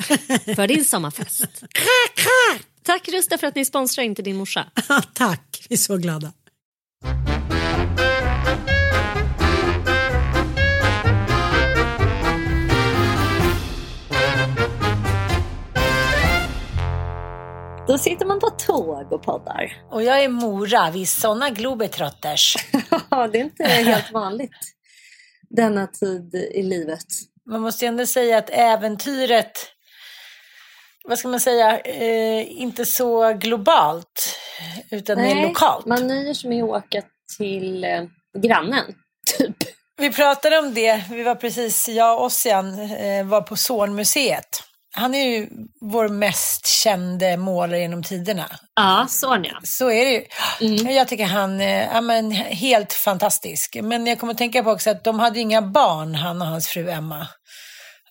för din sommarfest. Tack Rusta för att ni sponsrar inte din morsa. Tack, vi är så glada. Då sitter man på tåg och poddar. Och jag är Mora, vi är såna globetrotters. Ja, det är inte helt vanligt denna tid i livet. Man måste ju ändå säga att äventyret, vad ska man säga, eh, inte så globalt utan mer lokalt. man nöjer sig med att åka till eh, grannen, typ. Vi pratade om det, vi var precis, jag och Ossian eh, var på Zornmuseet. Han är ju vår mest kände målare genom tiderna. Ja, Sonja. Så är det ju. Mm. Jag tycker han är ja, men, helt fantastisk. Men jag kommer att tänka på också att de hade inga barn, han och hans fru Emma.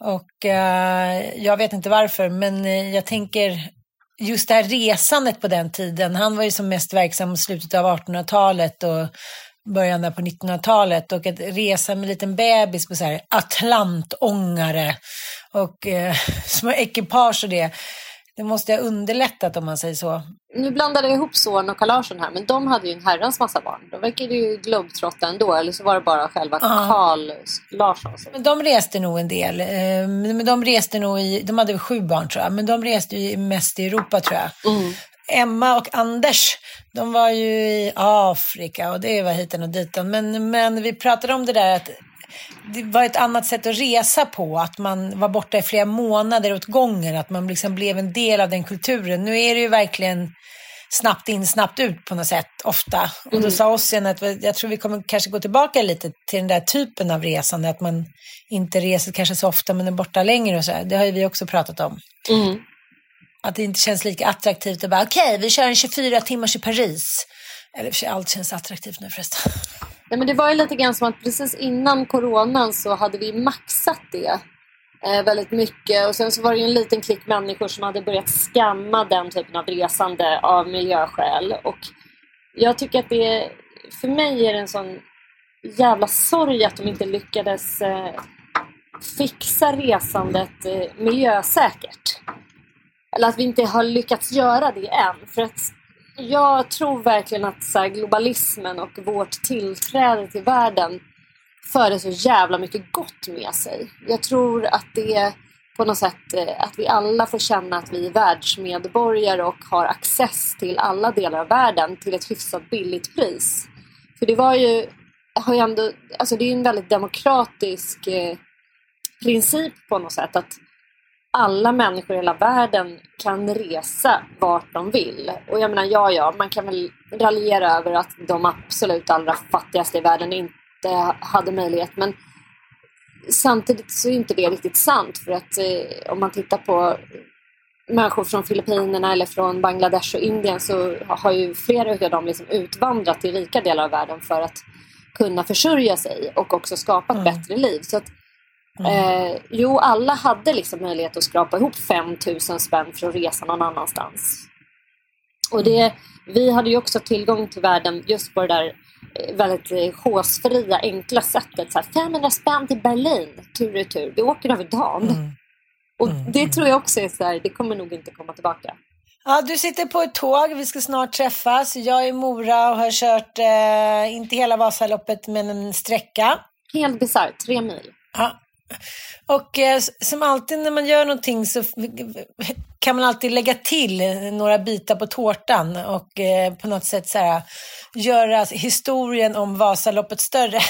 Och eh, jag vet inte varför, men eh, jag tänker just det här resandet på den tiden. Han var ju som mest verksam i slutet av 1800-talet och början där på 1900-talet. Och att resa med en liten bebis på så här atlantångare och eh, små ekipage och det. Det måste ha underlättat om man säger så. Nu blandade jag ihop Son och Larsson här, men de hade ju en herrans massa barn. Då verkar det ju globetrotta ändå, eller så var det bara själva Carl Larsson. Men de reste nog en del. eh, Men de reste nog i, de hade sju barn tror jag, men de reste ju mest i Europa tror jag. Emma och Anders, de var ju i Afrika och det var hiten och ditan. Men, men vi pratade om det där att det var ett annat sätt att resa på. Att man var borta i flera månader åt gången. Att man liksom blev en del av den kulturen. Nu är det ju verkligen snabbt in, snabbt ut på något sätt ofta. Och då sa Ossian att jag tror vi kommer kanske gå tillbaka lite till den där typen av resande. Att man inte reser kanske så ofta men är borta längre och så här. Det har ju vi också pratat om. Att det inte känns lika attraktivt att bara okej, vi kör en 24 timmars i Paris. Eller för sig, allt känns attraktivt nu förresten. Nej, men det var ju lite grann som att precis innan coronan så hade vi maxat det. eh, väldigt mycket. Och sen så var det ju en liten klick människor som hade börjat skamma den typen av resande av miljöskäl. Och jag tycker att det, för mig är det en sån jävla sorg att de inte lyckades eh, fixa resandet eh, miljösäkert. Eller att vi inte har lyckats göra det än. För att jag tror verkligen att så här, globalismen och vårt tillträde till världen för så jävla mycket gott med sig. Jag tror att det på något sätt eh, att vi alla får känna att vi är världsmedborgare och har access till alla delar av världen till ett hyfsat billigt pris. För det var ju, har ju ändå, alltså det är en väldigt demokratisk eh, princip på något sätt att alla människor i hela världen kan resa vart de vill. Och jag menar, ja, ja, man kan väl raljera över att de absolut allra fattigaste i världen inte hade möjlighet. Men samtidigt så är inte det riktigt sant. För att eh, om man tittar på människor från Filippinerna eller från Bangladesh och Indien så har ju flera av dem liksom utvandrat till rika delar av världen för att kunna försörja sig och också skapa ett mm. bättre liv. Så att. Eh, jo, alla hade liksom möjlighet att skrapa ihop 5000 spänn för att resa någon annanstans. Och det, vi hade ju också tillgång till världen just på det där eh, väldigt eh, chosefria, enkla sättet. Så här, 500 spänn till Berlin, tur och retur. Vi åker över dagen. Mm. Och mm. det tror jag också är så här, det kommer nog inte komma tillbaka. Ja, du sitter på ett tåg, vi ska snart träffas. Jag är i Mora och har kört, eh, inte hela Vasaloppet, men en sträcka. Helt bisarrt, tre mil. Ja, och eh, som alltid när man gör någonting så kan man alltid lägga till några bitar på tårtan och eh, på något sätt så här, göra historien om Vasaloppet större.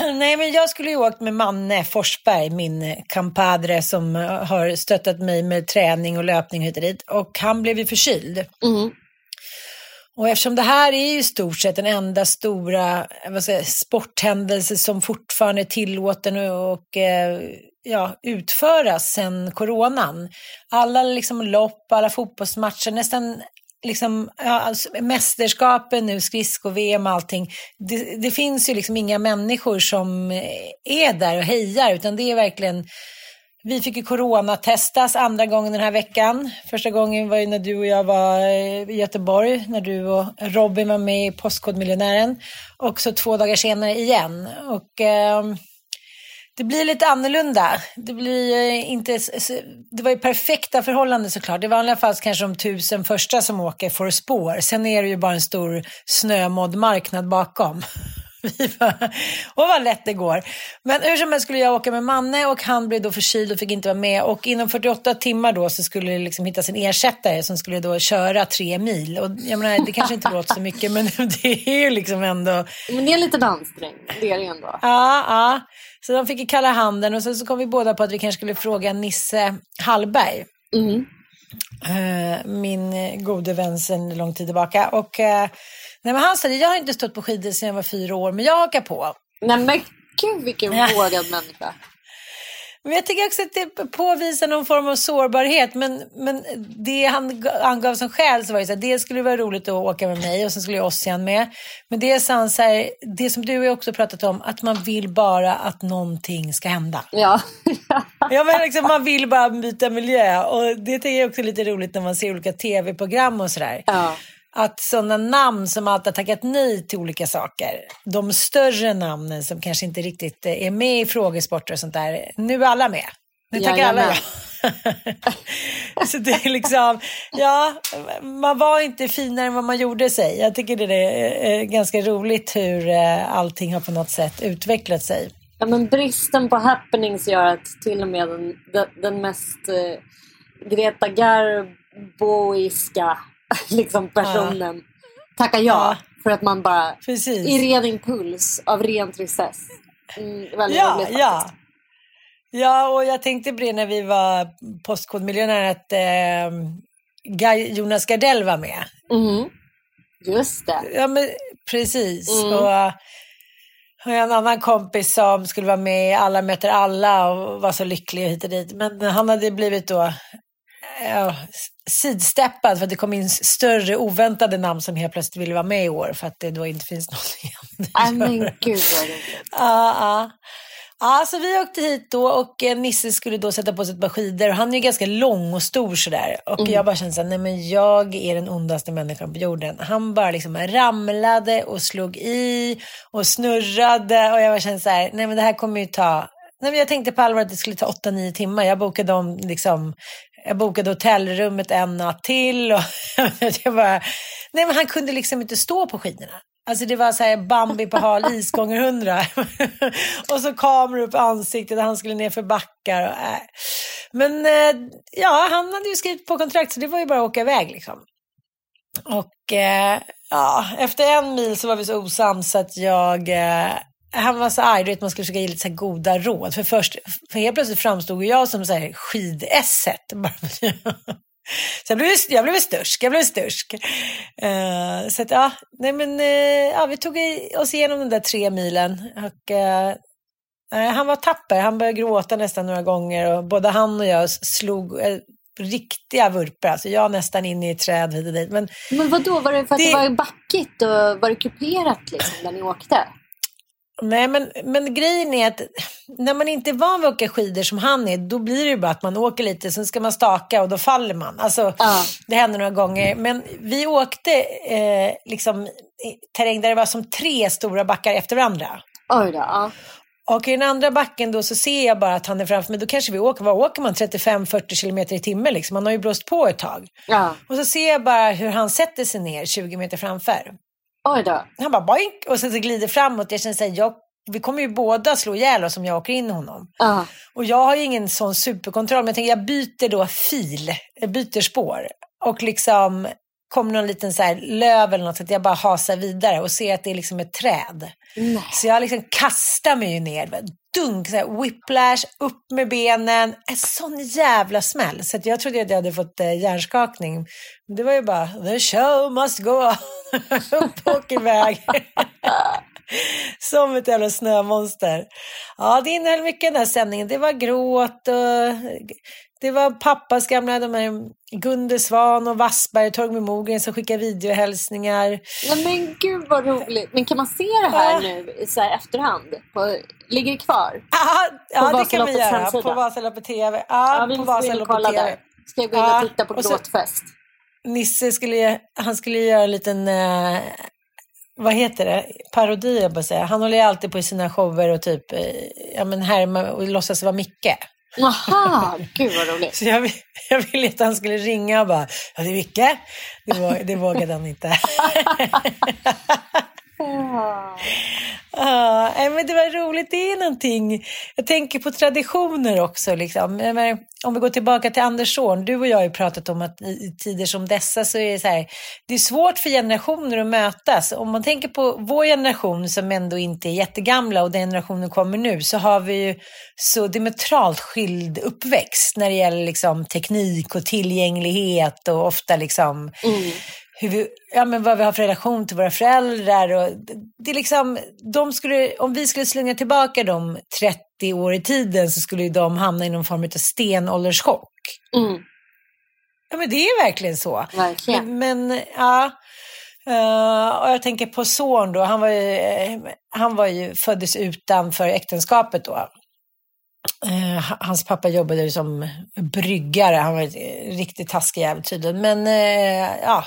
Nej, men jag skulle ju åkt med Manne Forsberg, min kampadre som eh, har stöttat mig med träning och löpning hit och dit. Och han blev ju förkyld. Mm. Och eftersom det här är i stort sett den enda stora vad säger, sporthändelse som fortfarande är tillåten och eh, ja, utföras sedan coronan. Alla liksom lopp, alla fotbollsmatcher, nästan liksom, ja, alltså, mästerskapen nu, skridsko-VM och allting. Det, det, finns ju liksom inga människor som eh, är där och hejar utan det är verkligen vi fick ju coronatestas andra gången den här veckan. Första gången var ju när du och jag var eh, i Göteborg, när du och Robin var med i Postkodmiljonären. Och så två dagar senare igen. Och eh, det blir lite annorlunda. Det, blir eh, inte, det var ju perfekta förhållanden såklart. Det var i alla fall kanske de tusen första som åker får spår. Sen är det ju bara en stor snömodd marknad bakom och vad lätt det går. Men hur som helst skulle jag åka med Manne och han blev då förkyld och fick inte vara med. Och inom 48 timmar då så skulle det liksom hittas en ersättare som skulle då köra tre mil. Och jag menar, det kanske inte låter så mycket men det är ju liksom ändå... Men det är en liten ansträngning, det är det ändå. Ja, ja. Så de fick ju kalla handen och sen så kom vi båda på att vi kanske skulle fråga Nisse Hallberg. Mm. Uh, min gode vän sedan lång tid tillbaka. Och uh, Nej, men han sa jag har inte stått på skidor sedan jag var fyra år, men jag hakar på. Nej men gud vilken vågad människa. Men jag tycker också att det påvisar någon form av sårbarhet. Men, men det han angav som skäl så var det så här, det skulle vara roligt att åka med mig och sen skulle jag Ossian med. Men det sa han så här, det som du också pratat om, att man vill bara att någonting ska hända. Ja. ja men liksom, man vill bara byta miljö. Och det tycker jag också är lite roligt när man ser olika tv-program och sådär. Ja att sådana namn som alltid har tackat nej till olika saker, de större namnen som kanske inte riktigt är med i frågesporter och sånt där, nu är alla med. Nu tackar alla ja. så det är liksom, ja, man var inte finare än vad man gjorde sig. Jag tycker det är ganska roligt hur eh, allting har på något sätt utvecklat sig. Ja, men bristen på happenings gör att till och med den, den mest eh, Greta Garboiska liksom personen ja. tackar ja, för att man bara Precis. i ren impuls av ren tristess. Mm, väldigt ja, roligt ja. Ja, och jag tänkte på det när vi var Postkodmiljonärer att eh, Jonas Gardell var med. Mm. Just det. Ja, men precis. Mm. Och, och en annan kompis som skulle vara med i Alla möter alla och var så lycklig hit och dit. Men han hade blivit då ja, sidsteppad för att det kom in större oväntade namn som helt plötsligt ville vara med i år för att det då inte finns någon igen. Nej men gud vad roligt. Ja, ja. Ja, så vi åkte hit då och eh, Nisse skulle då sätta på sig ett par skidor. Och han är ju ganska lång och stor sådär. Och Mm. jag bara kände såhär, nej men jag är den ondaste människan på jorden. Han bara liksom ramlade och slog i och snurrade. Och jag bara kände såhär, nej men det här kommer ju ta... Nej men jag tänkte på allvar att det skulle ta 8-9 timmar. Jag bokade om liksom... Jag bokade hotellrummet en natt till. Och jag bara, nej men han kunde liksom inte stå på skidorna. Alltså det var så här Bambi på hal is gånger hundra. och så kameror upp ansiktet och han skulle ner för backar. Och, äh. Men eh, ja, han hade ju skrivit på kontrakt så det var ju bara att åka iväg liksom. Och eh, ja, efter en mil så var vi så osams att jag eh, han var så arg, du vet man skulle försöka ge lite så goda råd. För först, för helt plötsligt framstod jag som så här skidesset. Så jag blev, jag blev stursk, jag blev stursk. Eh, så att ja, nej men eh, ja, vi tog oss igenom den där tre milen. Och, eh, han var tapper, han började gråta nästan några gånger och både han och jag slog riktiga vurpor. Alltså jag nästan in i ett träd hit och dit. Men Men vad då var det för att det, Det- var backigt och var det kuperat liksom där ni åkte? Nej, men, men grejen är att när man inte är van vid att åka skidor som han är, då blir det ju bara att man åker lite, sen ska man staka och då faller man. Alltså, Ja. Det hände några gånger. Men vi åkte eh, liksom i terräng där det var som tre stora backar efter varandra. Oj då. Ja. Och i den andra backen då så ser jag bara att han är framför mig. Då kanske vi åker, vad åker man? 35-40 kilometer i timmen liksom. Man har ju blåst på ett tag. ja. Och så ser jag bara hur han sätter sig ner 20 meter framför. Oj då. Han bara boink och sen så glider framåt. Jag känner så här, jag, vi kommer ju båda slå ihjäl oss om jag åker in honom. Ja. Och jag har ju ingen sån superkontroll, men jag tänker jag byter då fil, jag byter spår. Och liksom kommer någon liten så här löv eller något så att jag bara hasar vidare och ser att det är liksom ett träd. Nej. Så jag liksom kastar mig ju ner. Dunk, så här, whiplash, upp med benen. En sån jävla smäll. Så att jag trodde att jag hade fått eh, hjärnskakning. Men det var ju bara, the show must go on. Upp och iväg. Som ett jävla snömonster. Ja, det innehöll mycket den här sändningen. Det var gråt och det var pappas gamla, de här Gunde Svan och Wassberg, Torgny Mogren som skickade videohälsningar. Nej men gud vad roligt. Men kan man se det här Ja. nu så här efterhand? På, ligger det kvar? Ja, ja det kan vi göra. På Vasaloppet TV. Ja, vi på och kolla Vasaloppet TV. där. Ska jag gå in Ja, och titta på så- gråtfest? Nisse skulle, han skulle göra en liten, eh, vad heter det, parodi jag bara säga. Han håller ju alltid på i sina shower och typ, eh, ja men härma och låtsas vara Micke. Jaha, gud vad roligt. Så jag, jag ville att han skulle ringa och bara, ja det är Micke. Det, det vågade han inte. Ja, eh, men det var roligt. Det är någonting. Jag tänker på traditioner också. Liksom. Om vi går tillbaka till Andersson. Du och jag har ju pratat om att i, tider som dessa så är det så här. Det är svårt för generationer att mötas. Om man tänker på vår generation som ändå inte är jättegamla och den generationen kommer nu så har vi ju så diametralt skild uppväxt när det gäller liksom, teknik och tillgänglighet och ofta liksom mm hur vi, ja, men vad vi har för relation till våra föräldrar. Och det, är liksom, de skulle, om vi skulle slänga tillbaka dem 30 år i tiden så skulle de hamna i någon form av stenålderschock. Mm, Ja, men det är verkligen så. verkligen. Men, men ja, eh, och jag tänker på son då, han var ju, eh, han var ju föddes utanför äktenskapet då. Eh, hans pappa jobbade som bryggare, han var ett eh, riktigt taskig jävel tydligen. Men eh, ja,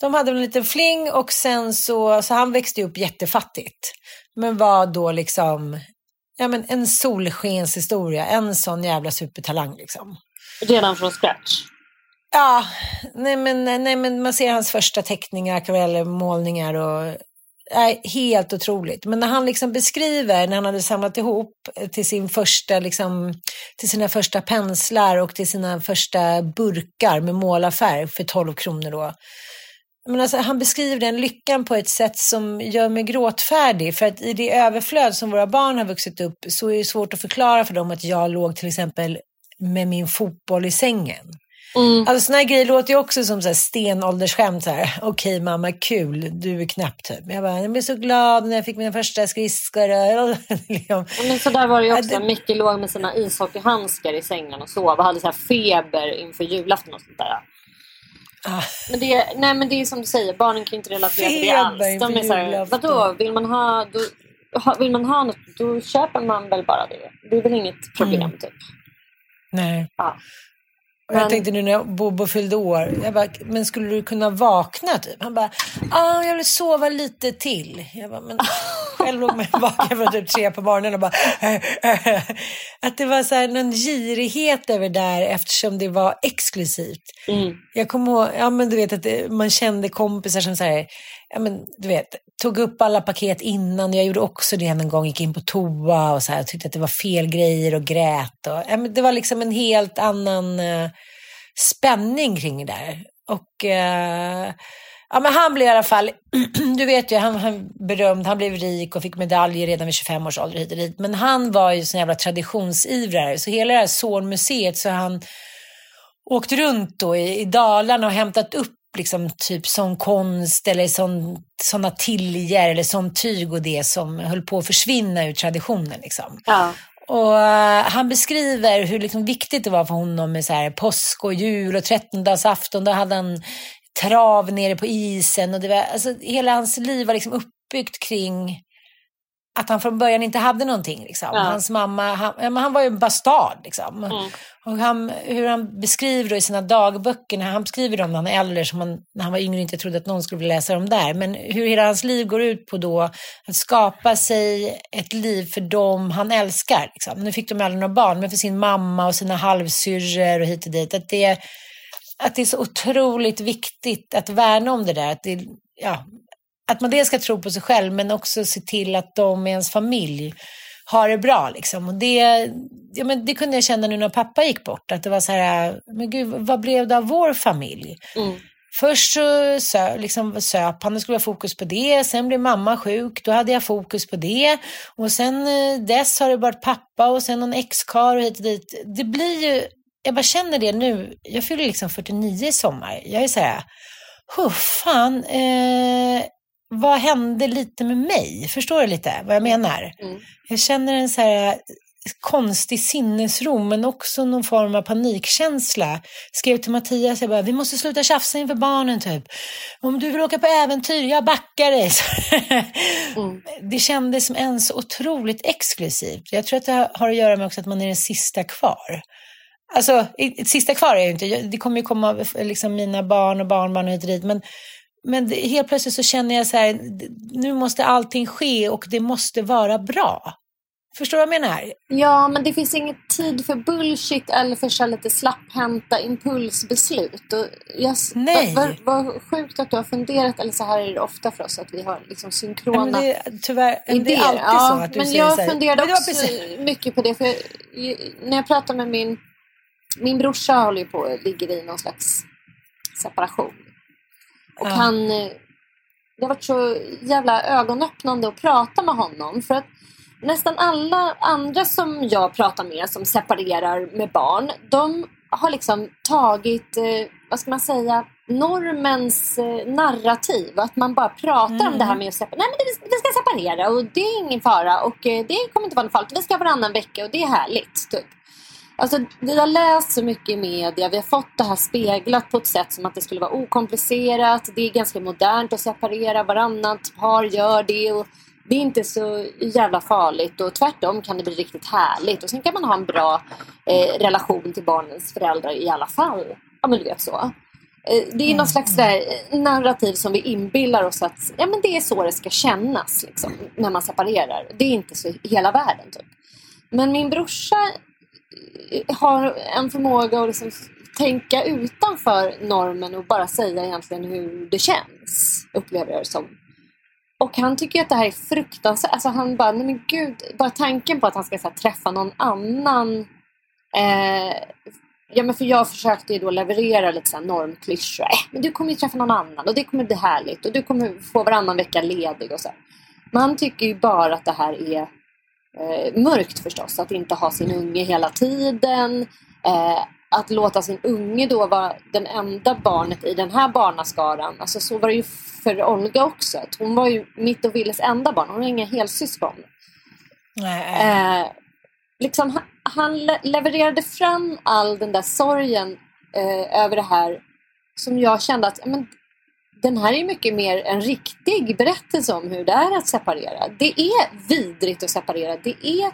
de hade en liten fling och sen så, så han växte upp jättefattigt. Men var då liksom, ja men en solskenshistoria, en sån jävla supertalang liksom. Redan från scratch. Ja, nej men, nej men man ser hans första teckningar, akvareller, målningar och är helt otroligt. Men när han liksom beskriver när han hade samlat ihop eh, till sin första, liksom, till sina första penslar och till sina första burkar med målarfärg för 12 kronor då. Men alltså, han beskriver den lyckan på ett sätt som gör mig gråtfärdig. För att i det överflöd som våra barn har vuxit upp så är det svårt att förklara för dem att jag låg till exempel med min fotboll i sängen. Mm. Alltså sådana här grejer låter ju också som så här stenåldersskämt. så här, Okej mamma, kul, du är knäpp typ. Jag bara, jag blev så glad när jag fick mina första skridskor. liksom. Men så där var det ju också. Det- Micke låg med sina ishockeyhandskar i sängen och sov och hade så här feber inför julafton och sånt där. Ah. Men det, nej men det är som du säger, barnen kan inte relatera till det alls. De är så här, vadå, vill man ha... Då, vill man ha något, då köper man väl bara det. Det är väl inget problem Mm. typ. Nej. Ja. Och jag Men- tänkte nu när Bobo fyllde år, jag bara, men skulle du kunna vakna typ? Han bara, ah, jag vill sova lite till. Jag bara, men själv låg man vaken från typ tre på morgonen och bara, att det var så här någon girighet över där eftersom det var exklusivt. Mm. Jag kommer ihåg, ja men du vet att man kände kompisar som så här, ja men du vet, tog upp alla paket innan. Jag gjorde också det en gång, gick in på toa och så här, tyckte att det var fel grejer och grät. Och, ja, men det var liksom en helt annan eh, spänning kring det där. Och eh, ja men han blev i alla fall, du vet ju, han, han berömd, han blev rik och fick medaljer redan vid 25 års ålder hit och dit. Men han var ju sån jävla traditionsivrare, så hela det här Zornmuseet så han åkt runt då i, i Dalarna och hämtat upp liksom typ sån konst eller sån, såna tiljer eller sån tyg och det som höll på att försvinna ur traditionen. Liksom. Ja. Och eh, han beskriver hur liksom viktigt det var för honom med så här påsk och jul och trettondagsafton. Då hade han trav nere på isen och det var, alltså, hela hans liv var liksom uppbyggt kring att han från början inte hade någonting. Liksom. Ja. Hans mamma, han, ja, han var ju en bastard. Liksom. Mm. Och han, hur han beskriver då i sina dagböcker, när han beskriver dem när han är äldre, som han, när han var yngre inte trodde att någon skulle vilja läsa dem där. Men hur hela hans liv går ut på då att skapa sig ett liv för dem han älskar. Liksom. Nu fick de aldrig några barn, men för sin mamma och sina halvsyrror och hit och dit. Att det, att det är så otroligt viktigt att värna om det där. Att, det, ja, att man dels ska tro på sig själv, men också se till att de i ens familj har det bra. Liksom. Och det, ja, men det kunde jag känna nu när pappa gick bort. Att det var så här, men gud, vad blev det av vår familj? Mm. Först så sö, liksom, söp han, det skulle vara fokus på det. Sen blev mamma sjuk, då hade jag fokus på det. Och sen eh, dess har det varit pappa och sen någon ex-kar och hit och dit. Det blir ju, jag bara känner det nu. Jag fyller liksom 49 i sommar. Jag är så här, huh, fan, eh, vad hände lite med mig? Förstår du lite vad jag menar? Mm. Jag känner en så här konstig sinnesro men också någon form av panikkänsla. Skrev till Mattias, jag bara, vi måste sluta tjafsa inför barnen typ. Om du vill åka på äventyr, jag backar dig. Mm. Det kändes som en så otroligt exklusivt. Jag tror att det har att göra med också att man är den sista kvar. Alltså, sista kvar är jag ju inte. Det kommer ju komma liksom, mina barn och barnbarn och hit och dit. Men, men det, helt plötsligt så känner jag så här, nu måste allting ske och det måste vara bra. Förstår du vad jag menar? Ja, men det finns ingen tid för bullshit eller för så lite slapphänta impulsbeslut. Och jag, Nej. Vad, vad, sjukt att du har funderat, eller så här är det ofta för oss, att vi har liksom synkrona men det, är- tyvärr, det idéer. är alltid ja, så att du men säger jag så här. funderade Men det också precis- mycket på det. För jag, när jag pratar med min... Min brorsa håller ju på ligger i någon slags separation. Och Ja. han... Det har varit så jävla ögonöppnande att prata med honom. För att nästan alla andra som jag pratar med som separerar med barn, de har liksom tagit, eh, vad ska man säga, normens eh, narrativ. Att man bara pratar om det här med att separera. Nej, men det, vi ska separera och det är ingen fara och eh, det kommer inte vara något farligt. Vi ska varannan vecka och det är härligt. Typ. Alltså, vi har läst så mycket i media, vi har fått det här speglat på ett sätt som att det skulle vara okomplicerat. Det är ganska modernt att separera, varannat par gör det. Och det är inte så jävla farligt och tvärtom kan det bli riktigt härligt. Och sen kan man ha en bra eh, relation till barnens föräldrar i alla fall. Ja men du vet så. Eh, det är någon slags där eh, narrativ som vi inbillar oss att ja, men det är så det ska kännas liksom, när man separerar. Det är inte så hela världen. Typ. Men min brorsa har en förmåga att liksom tänka utanför normen och bara säga egentligen hur det känns, upplever jag det som. Och han tycker att det här är fruktansvärt. Alltså han bara, nej men gud, bara tanken på att han ska så här, träffa någon annan. Eh, ja men för jag försökte ju då leverera lite så här normklyschor. Eh, men du kommer ju träffa någon annan och det kommer bli härligt och du kommer få varannan vecka ledig och så. här. Men han tycker ju bara att det här är eh, mörkt förstås. Att inte ha sin unge hela tiden. Eh, att låta sin unge då vara den enda barnet i den här barnaskaran. Alltså så var det ju för Olga också. Att hon var ju mitt och Willes enda barn. Hon har inga helsyskon. Nej. Eh, liksom, han, han le- levererade fram all den där sorgen eh, över det här som jag kände att men, den här är mycket mer en riktig berättelse om hur det är att separera. Det är vidrigt att separera. Det är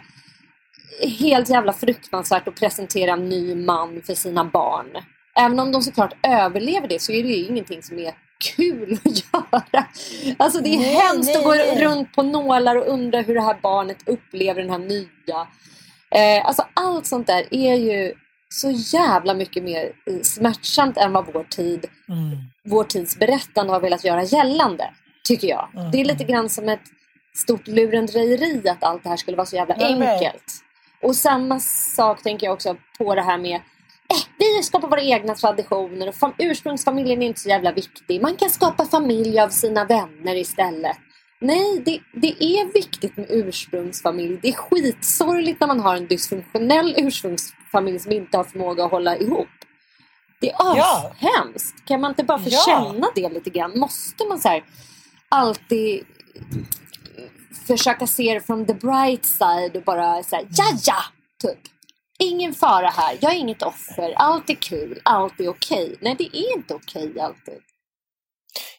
helt jävla fruktansvärt att presentera en ny man för sina barn. Även om de såklart överlever det så är det ju ingenting som är kul att göra. Alltså det är nej, hemskt nej, att gå nej. runt på nålar och undra hur det här barnet upplever den här nya. Eh, alltså allt sånt där är ju så jävla mycket mer eh, smärtsamt än vad vår tid, mm. vår tids berättande har velat göra gällande. Tycker jag. Mm. Det är lite grann som ett stort lurendrejeri att allt det här skulle vara så jävla enkelt. Och samma sak tänker jag också på det här med eh, vi skapar våra egna traditioner och ursprungsfamiljen är inte så jävla viktig. Man kan skapa familj av sina vänner istället. Nej, det, det är viktigt med ursprungsfamilj. Det är skitsorgligt när man har en dysfunktionell ursprungsfamilj som inte har förmåga att hålla ihop. Det är. Ja. Kan man inte bara få ja. känna det lite grann? Måste man så här, alltid försöka se det från the bright side och bara säga ja ja, typ. Ingen fara här, jag är inget offer, allt är kul, allt är okej. Nej, det är inte okej alltid.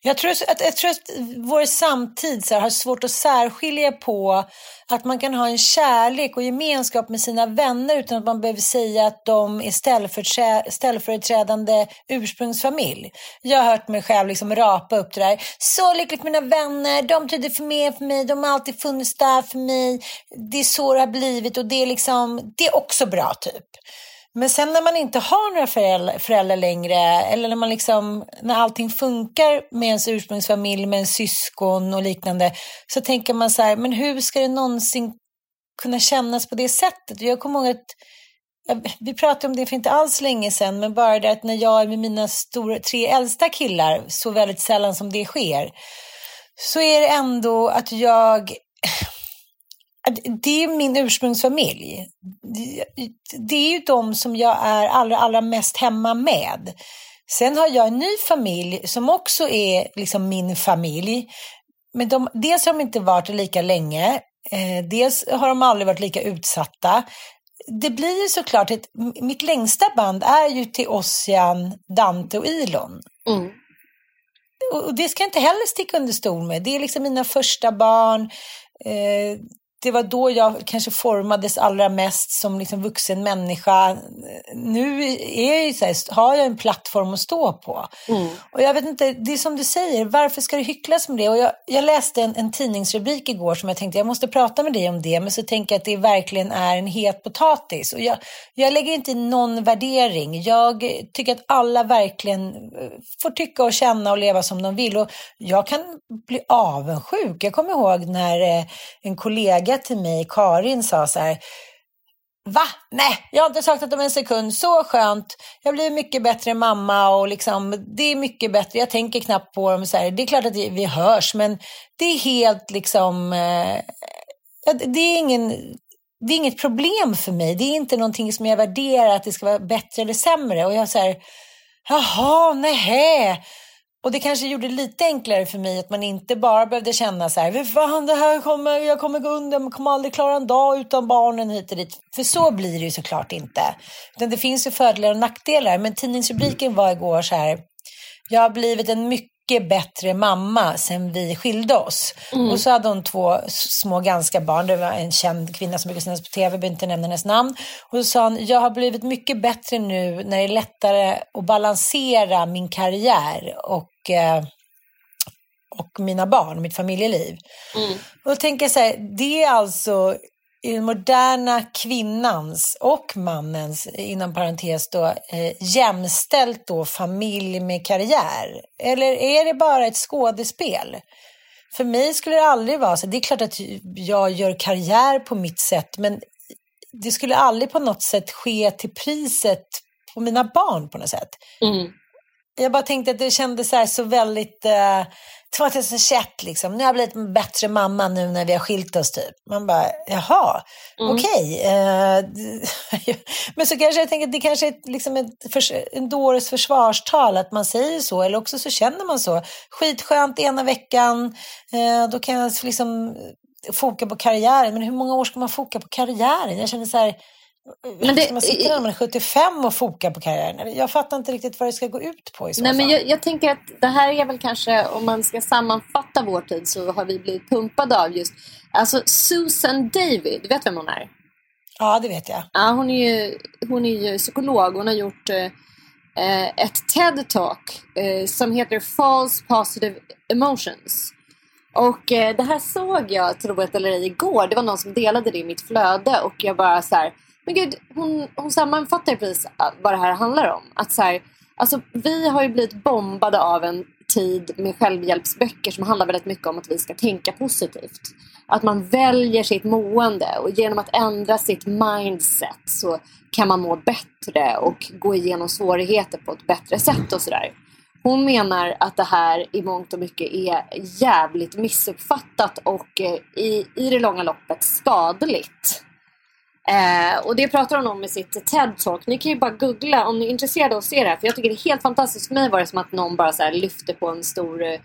Jag tror att, jag tror att vår samtid så här, har svårt att särskilja på att man kan ha en kärlek och gemenskap med sina vänner utan att man behöver säga att de är ställföreträdande ursprungsfamilj. Jag har hört mig själv liksom rapa upp det där. Så lyckligt mina vänner, de betyder för mer för mig, de har alltid funnits där för mig. Det är så det har blivit och det är, liksom, det är också bra typ. Men sen när man inte har några föräldrar, föräldrar längre eller när, man liksom, när allting funkar med ens ursprungsfamilj, med en syskon och liknande så tänker man så här, men hur ska det någonsin kunna kännas på det sättet? Jag kommer ihåg att vi pratade om det för inte alls länge sedan, men bara det att när jag är med mina stora, tre äldsta killar, så väldigt sällan som det sker, så är det ändå att jag det är min ursprungsfamilj. Det är ju de som jag är allra, allra mest hemma med. Sen har jag en ny familj som också är liksom min familj. Men de, dels har de inte varit lika länge, eh, dels har de aldrig varit lika utsatta. Det blir ju såklart ett, mitt längsta band är ju till Ossian, Dante och Ilon. Mm. Och det ska jag inte heller sticka under stol med. Det är liksom mina första barn. Eh, det var då jag kanske formades allra mest som liksom vuxen människa. Nu är jag här, har jag en plattform att stå på. Mm. Och jag vet inte, det är som du säger, varför ska det hycklas med det? Och jag, jag läste en, en tidningsrubrik igår som jag tänkte, jag måste prata med dig om det. Men så tänker jag att det verkligen är en het potatis. Och jag, jag lägger inte någon värdering. Jag tycker att alla verkligen eh, får tycka och känna och leva som de vill. Och jag kan bli avundsjuk. Jag kommer ihåg när eh, en kollega kollega till mig, Karin, sa så här Va? Nej, jag har inte saknat om en sekund. Så skönt. Jag blir mycket bättre mamma och liksom, det är mycket bättre. Jag tänker knappt på dem. Så här. Det är klart att vi hörs, men det är helt liksom... Eh, det, är ingen, det är inget problem för mig. Det är inte någonting som jag värderar att det ska vara bättre eller sämre. Och jag säger, jaha, nej. Och det kanske gjorde det lite enklare för mig att man inte bara behövde känna så här, fan det här kommer, jag kommer gå under, jag kommer aldrig klara en dag utan barnen hit och dit. För så blir det ju såklart inte. Utan det finns ju fördelar och nackdelar. Men tidningsrubriken var igår så här, jag har blivit en mycket bättre mamma sen vi skilde oss. Mm. Och så hade hon två små ganska barn. Det var en känd kvinna som brukar synas på tv, jag behöver inte nämna hennes namn. Och så sa hon, jag har blivit mycket bättre nu när det är lättare att balansera min karriär och och, mina barn, mitt familjeliv. Mm. Och tänker jag så här, det är alltså i den moderna kvinnans och mannens, inom parentes då, eh, jämställt då familj med karriär? Eller är det bara ett skådespel? För mig skulle det aldrig vara så. Det är klart att jag gör karriär på mitt sätt, men det skulle aldrig på något sätt ske till priset på mina barn på något sätt. Mm. Jag bara tänkte att det kändes så, så väldigt eh, 2021 liksom. Nu har jag blivit en bättre mamma nu när vi har skilt oss typ. Man bara, jaha, mm. okej. Okay. Eh, men så kanske jag tänker att det kanske är liksom ett förs en dåres försvarstal att man säger så. Eller också så känner man så. Skitskönt ena veckan, eh, då kan jag liksom foka på karriären. Men hur många år ska man foka på karriären? Jag känner så här, Men det, man sitter när man är 75 och fokar på karriären. Jag fattar inte riktigt vad det ska gå ut på i så nej, fall. Men jag, jag, tänker att det här är väl kanske, om man ska sammanfatta vår tid så har vi blivit pumpade av just, alltså Susan David, du vet vem hon är? Ja, det vet jag. Ja, hon är ju, hon är ju psykolog. Hon har gjort eh, ett TED-talk eh, som heter False Positive Emotions. Och eh, det här såg jag, tro det eller ej, igår. Det var någon som delade det i mitt flöde och jag bara så här, men gud, hon, hon sammanfattar precis vad det här handlar om. Att så här, alltså, vi har ju blivit bombade av en tid med självhjälpsböcker som handlar väldigt mycket om att vi ska tänka positivt. Att man väljer sitt mående och genom att ändra sitt mindset så kan man må bättre och gå igenom svårigheter på ett bättre sätt och sådär. Hon menar att det här i mångt och mycket är jävligt missuppfattat och eh, i, i det långa loppet skadligt. Eh, och det pratar hon om i sitt TED-talk. Ni kan ju bara googla om ni är intresserade av att se det här. För jag tycker det är helt fantastiskt. För mig var det som att någon bara så lyfte på en stor, eh,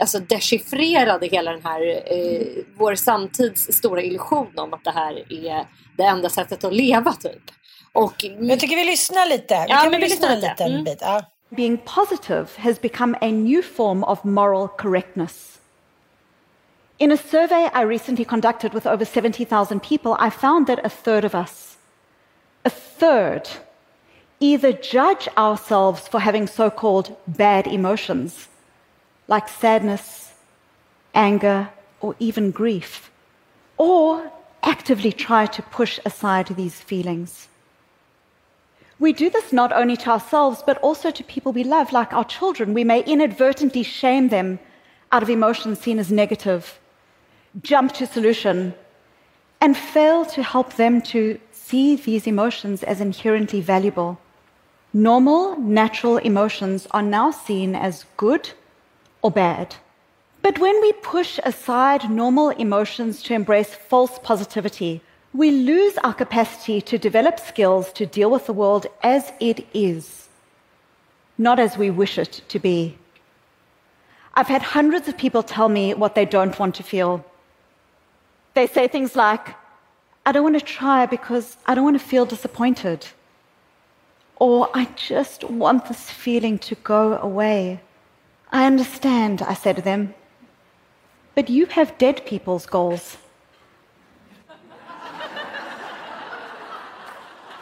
alltså dechiffrerade hela den här, eh, vår samtids stora illusion om att det här är det enda sättet att leva typ. Och, jag tycker vi lyssnar lite. Vi ja, kan men vi lyssna en liten mm. bit. Ja. Being positive has become a new form of moral correctness. In a survey I recently conducted with over 70,000 people, I found that a third of us, a third, either judge ourselves for having so called bad emotions, like sadness, anger, or even grief, or actively try to push aside these feelings. We do this not only to ourselves, but also to people we love, like our children. We may inadvertently shame them out of emotions seen as negative jump to solution and fail to help them to see these emotions as inherently valuable. Normal, natural emotions are now seen as good or bad. But when we push aside normal emotions to embrace false positivity, we lose our capacity to develop skills to deal with the world as it is, not as we wish it to be. I've had hundreds of people tell me what they don't want to feel. They say things like, I don't want to try because I don't want to feel disappointed. Or I just want this feeling to go away. I understand, I say to them, but you have dead people's goals.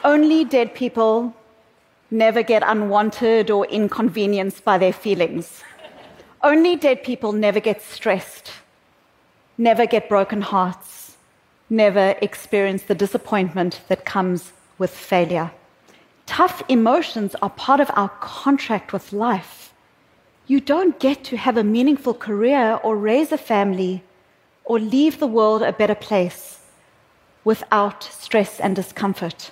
Only dead people never get unwanted or inconvenienced by their feelings. Only dead people never get stressed never get broken hearts, never experience the disappointment that comes with failure. Tough emotions are part of our contract with life. You don't get to have a meaningful career or raise a family or leave the world a better place without stress and discomfort.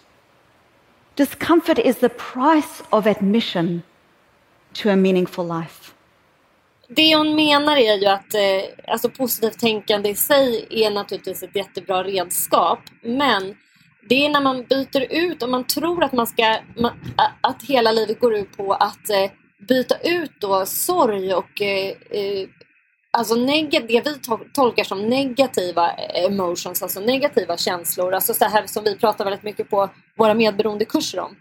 Discomfort is the price of admission to a meaningful life. Det hon menar är ju att eh, alltså positivt tänkande i sig är naturligtvis ett jättebra redskap. Men det är när man byter ut, om man tror att man ska, man, att hela livet går ut på att eh, byta ut då sorg och eh, eh alltså det vi tolkar som negativa eh, emotions, alltså negativa känslor, alltså så här som vi pratar väldigt mycket på våra medberoendekurser om.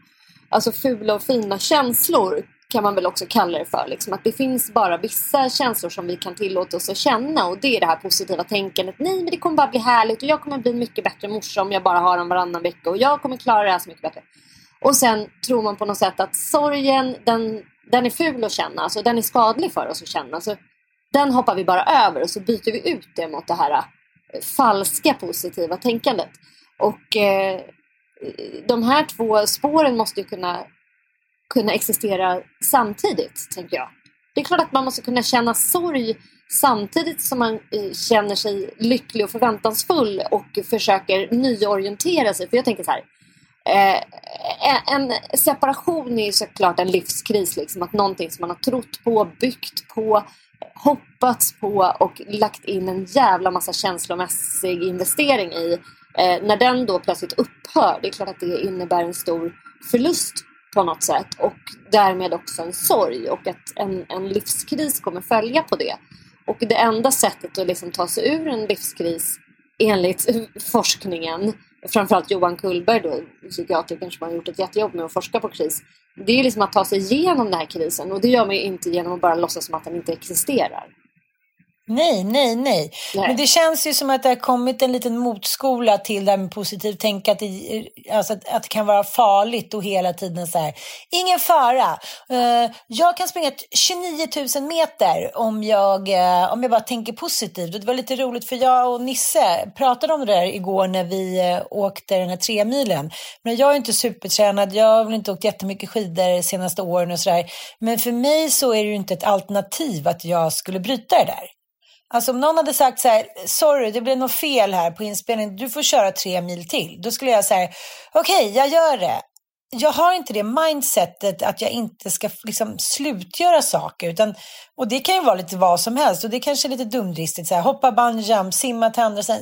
Alltså fula och fina känslor kan man väl också kalla det för. Liksom, att det finns bara vissa känslor som vi kan tillåta oss att känna och det är det här positiva tänkandet. Nej, men det kommer bara bli härligt och jag kommer bli en mycket bättre morsa om jag bara har dem varannan vecka och jag kommer klara det här så mycket bättre. Och sen tror man på något sätt att sorgen, den, den är ful att känna, alltså den är skadlig för oss att känna. Så den hoppar vi bara över och så byter vi ut det mot det här eh, falska positiva tänkandet. Och eh, de här två spåren måste ju kunna kunna existera samtidigt, tänker jag. Det är klart att man måste kunna känna sorg samtidigt som man eh, känner sig lycklig och förväntansfull och försöker nyorientera sig. För jag tänker så här, eh, en separation är såklart en livskris. Liksom, att någonting som man har trott på, byggt på, hoppats på och lagt in en jävla massa känslomässig investering i. Eh, när den då plötsligt upphör, det är klart att det innebär en stor förlust på något sätt och därmed också en sorg och att en, en livskris kommer följa på det. Och det enda sättet att liksom ta sig ur en livskris enligt forskningen framförallt Johan Kullberg då, psykiatrikern som har gjort ett jättejobb med att forska på kris. Det är liksom att ta sig igenom den här krisen och det gör man ju inte genom att bara låtsas som att den inte existerar. Nej, nej, nej, Nej. Men det känns ju som att det har kommit en liten motskola till det här med positivt tänk. Att det, alltså att, att det kan vara farligt och hela tiden så här. Ingen fara. Eh, jag kan springa t- 29 000 meter om jag, eh, om jag bara tänker positivt. Och det var lite roligt för jag och Nisse pratade om det där igår när vi eh, åkte den här tre milen. Men jag är inte supertränad. Jag har väl inte åkt jättemycket skidor de senaste åren och sådär. Men för mig så är det ju inte ett alternativ att jag skulle bryta det där. Alltså om någon hade sagt så här, sorry det blev något fel här på inspelningen, du får köra tre mil till. Då skulle jag säga, okej jag gör det. Jag har inte det mindsetet att jag inte ska liksom slutgöra saker. Utan, och det kan ju vara lite vad som helst. Och det kanske är lite dumdristigt. Så här, hoppa bungyjump, simma till andra sidan.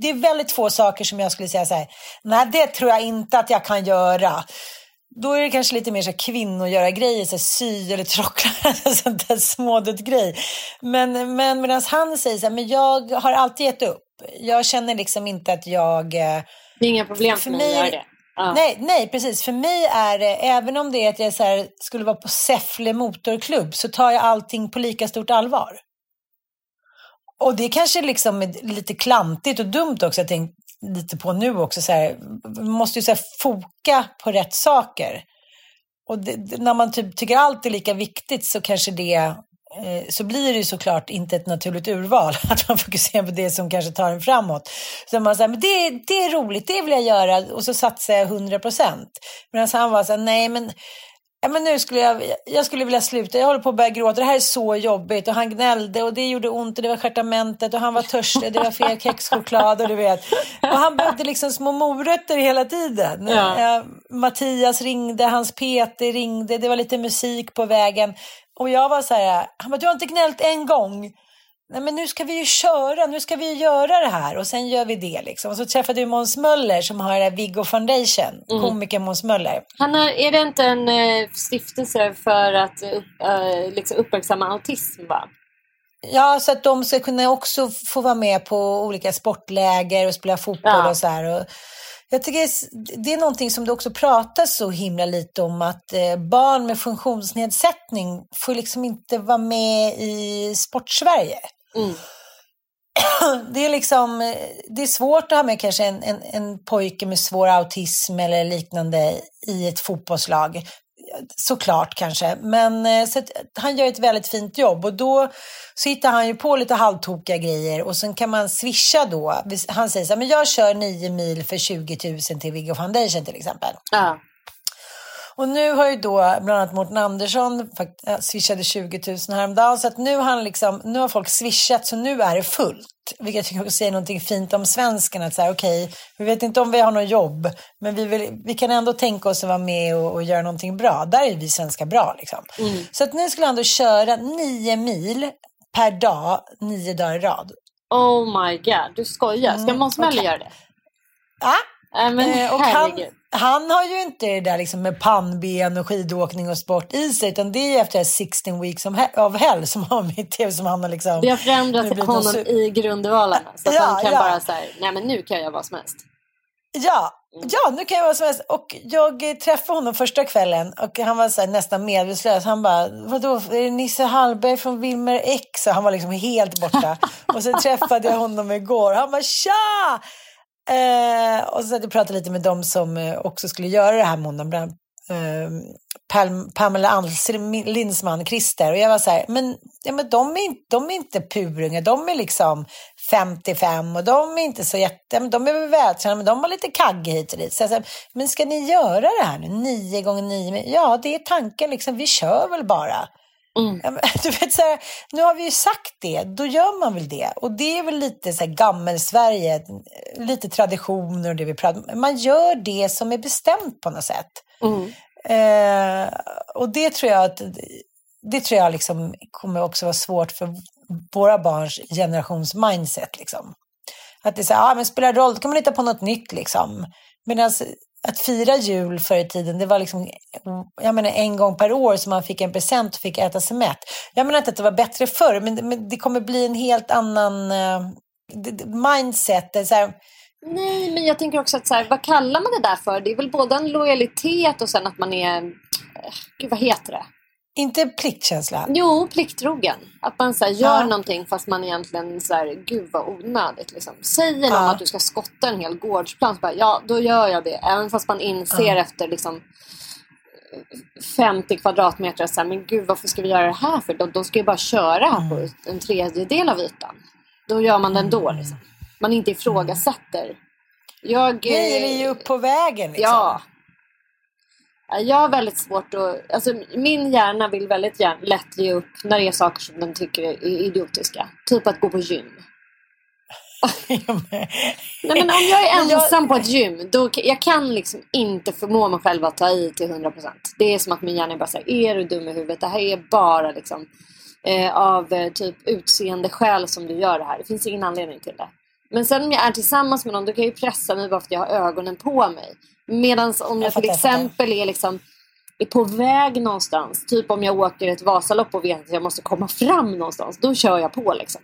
Det är väldigt få saker som jag skulle säga så här, nej det tror jag inte att jag kan göra. Då är det kanske lite mer så här kvinnogöra grejer, så här, sy eller trockla, sånt där smådutt-grej. Men, men medan han säger så här, men jag har alltid gett upp. Jag känner liksom inte att jag... eh, Det är inga problem för, För mig att göra det. Ja. Nej, nej, precis. För mig är det, även om det är att jag så här, skulle vara på Säffle motorklubb, så tar jag allting på lika stort allvar. Och det kanske liksom är lite klantigt och dumt också, jag lite på nu också. Så här, man måste ju så här, foka på rätt saker. Och det, när man typ tycker allt är lika viktigt så kanske det eh, så blir det ju såklart inte ett naturligt urval. Att man fokuserar på det som kanske tar en framåt. Så man säger, men det, det är roligt, det vill jag göra. Och så satsar jag 100 procent. Medan han var så här, nej men, ja, men nu skulle jag, jag skulle vilja sluta. Jag håller på att börja gråta. Det här är så jobbigt. Och han gnällde och det gjorde ont och det var stjärtamentet och han var törstig. Det var fel kexchoklad och du vet. Och han behövde liksom små morötter hela tiden. Ja. Eh, Mattias ringde, hans PT ringde, det var lite musik på vägen. Och jag var så här, han bara, du har inte gnällt en gång. Nej men nu ska vi ju köra, nu ska vi ju göra det här och sen gör vi det liksom. Och så träffade vi Måns Möller som har här Viggo Foundation, komikern Måns Möller. Han har, är det inte en eh, stiftelse för att eh, liksom uppmärksamma autism? Va? Ja, så att de ska kunna också få vara med på olika sportläger och spela fotboll Ja. och så här. Och jag tycker det är någonting som det också pratas så himla lite om att eh, barn med funktionsnedsättning får liksom inte vara med i sportsverige. Mm. Det är liksom, eh, det är svårt att ha med kanske en, en, en pojke med svår autism eller liknande i ett fotbollslag. Såklart kanske, men eh, så han gör ett väldigt fint jobb och då så hittar han ju på lite halvtokiga grejer och sen kan man swisha då. Han säger så här, men jag kör nio mil för 20 000 till Viggo Foundation till exempel. Ja. Och nu har ju då bland annat Mårten Andersson fakt- äh, swishade 20 000 häromdagen. Så att nu har, han liksom, nu har folk swishat så nu är det fullt. Vilket jag tycker säger någonting fint om svenskarna. Att här, okej, vi vet inte om vi har något jobb. Men vi, vill, vi kan ändå tänka oss att vara med och, och göra någonting bra. Där är vi svenskar bra liksom. Så att nu skulle han då köra nio mil per dag, nio dagar i rad. Oh my god, du skojar. Ska Mm, Måns Möller okej. göra det? Ja, Nej men Eh, och han, herregud. Han har ju inte det där liksom med pannben och skidåkning och sport i sig, utan det är efter 16 weeks of he- of hell som har mitt tv som han har liksom... Det har förändrat honom någon i grundvalarna. Så att Ja, han kan ja. bara säga, nej men nu kan jag vad som helst. Ja, ja, nu kan jag vara som helst. Och jag träffade honom första kvällen och han var så nästan medvetslös. Han bara, vadå, är det Nisse Hallberg från Wilmer X? Och han var liksom helt borta. och sen träffade jag honom igår. Han bara, tja! Eh, och så satt jag och pratade lite med dem som eh, också skulle göra det här måndagen. Bland eh, Pam- Pamela Andersson, Lindsman, Christer. Och jag var så här, men, ja, men de, är inte, de är inte purunga, de är liksom 55 och de är inte så jätte, de är väl vältränade, men de har lite kagg hit och dit. Så jag sa, men ska ni göra det här nu, nio gånger nio? Ja, det är tanken, liksom, vi kör väl bara. Mm. Du vet, så här, nu har vi ju sagt det, då gör man väl det. Och det är väl lite så här gammel-Sverige, lite traditioner och det vi pratar. Man gör det som är bestämt på något sätt. Mm. Eh, och det tror jag att det tror jag liksom kommer också vara svårt för våra barns generations mindset. Liksom. Att det är så här, ah, men spelar roll, då kan man hitta på något nytt liksom. Medan att fira jul förr i tiden, det var liksom, jag menar en gång per år som man fick en present och fick äta sig mätt. Jag menar inte att det var bättre förr, men, men det kommer bli en helt annan uh, mindset. Det så här, Nej, men jag tänker också att så här, vad kallar man det där för? Det är väl både en lojalitet och sen att man är... Eh, gud, vad heter det? Inte pliktkänsla. Jo, plikttrogen. Att man så här, gör Ja. någonting fast man egentligen så här, gud vad onödigt. Liksom. Säger någon Ja. att du ska skotta en hel gårdsplan, så bara, ja då gör jag det. Även fast man inser efter liksom 50 kvadratmeter, så här, men gud varför ska vi göra det här för? De, de ska ju bara köra här på en tredjedel av ytan. Då gör man det ändå. Liksom. Man inte ifrågasätter. Jag, Nej, eh, eller ge upp på vägen liksom. Ja. Ja, Jag har väldigt svårt att... Alltså, min hjärna vill väldigt gärna, lätt ge upp när det är saker som den tycker är idiotiska. Typ att gå på gym. Nej, men om jag är jag- ensam på ett gym, då, jag kan liksom inte förmå mig själv att ta i till 100%. Det är som att min hjärna är bara säger, är du dum i huvudet? Det här är bara liksom, eh, av eh, typ utseende skäl som du gör det här. Det finns ingen anledning till det. Men sen om jag är tillsammans med någon, då kan jag ju pressa mig bara för att jag har ögonen på mig. Medan om jag, Jag till exempel är liksom är på väg någonstans, typ om jag åker ett Vasalopp och vet att jag måste komma fram någonstans, då kör jag på liksom.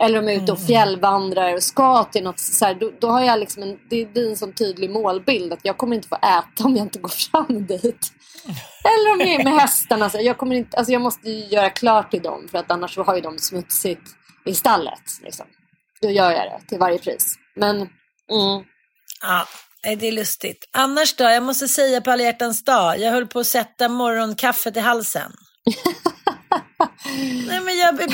Eller om jag är ute och Mm. fjällvandrar och ska till något så här, då, då har jag liksom en, det blir en sån tydlig målbild att jag kommer inte få äta om jag inte går fram dit. Eller om jag är med hästarna, så jag, kommer inte, alltså jag måste göra klart till dem för att annars har ju de smutsigt i stallet. Liksom. Då gör jag det till varje pris. Men mm, Ja, nej, det är lustigt. Annars då, jag måste säga på alla hjärtans dag, jag höll på att sätta morgonkaffet i halsen. Nej men jag blev,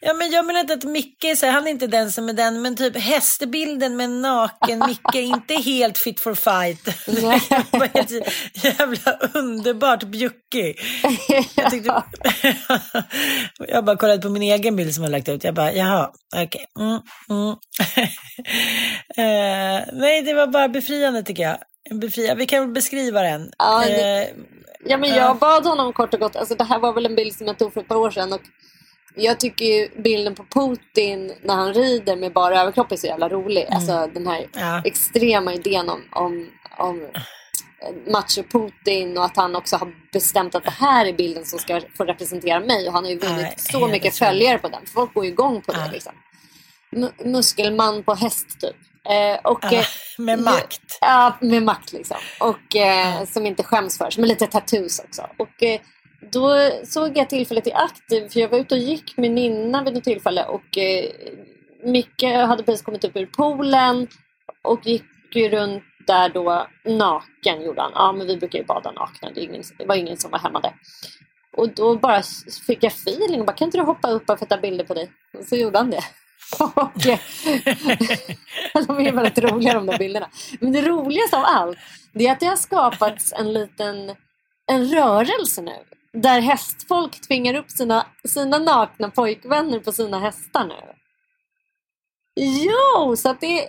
ja, men jag menar inte att Micke är så här, han är inte den som är den, men typ hästbilden med en naken Micke är inte helt fit for fight. Jävla underbart bjuckig. Jag, tyckte, jag bara kollade på min egen bild som jag lagt ut. Jag bara, jaha, okej. Mm, mm. eh, nej, det var bara befriande tycker jag. Befria. Vi kan väl beskriva den. Ja, det- Eh, Ja, men jag bad honom kort och gott. Alltså, det här var väl en bild som jag tog för ett par år sedan. Och jag tycker bilden på Putin när han rider med bara överkropp är så jävla rolig. Alltså den här Ja. extrema idén om, om, om macho-Putin och att han också har bestämt att det här är bilden som ska få representera mig. Och han har ju vunnit Nej, så mycket följare på den. Folk går ju igång på det. Ja. Liksom. Mu- muskelman på häst typ. Eh, och, Ja, eh, med makt. Ja, med makt liksom. Och eh, som inte skäms för sig. Med lite tattoos också. Och eh, då såg jag tillfället i akt. För jag var ute och gick med Ninna vid något tillfälle. Och eh, Micke hade precis kommit upp ur poolen. Och gick runt där då naken gjorde han. Ja men vi brukar ju bada nakna. Det, ingen, det var ingen som var hemma där. Och då bara fick jag feeling. och Bara, kan inte du hoppa upp och få ta bilder på dig? Och så gjorde han det. Och, eh, de är väldigt roliga de där bilderna. Men det roligaste av allt det är att det har skapats en liten en rörelse nu. Där hästfolk tvingar upp sina, sina nakna pojkvänner på sina hästar nu. Jo, så att det är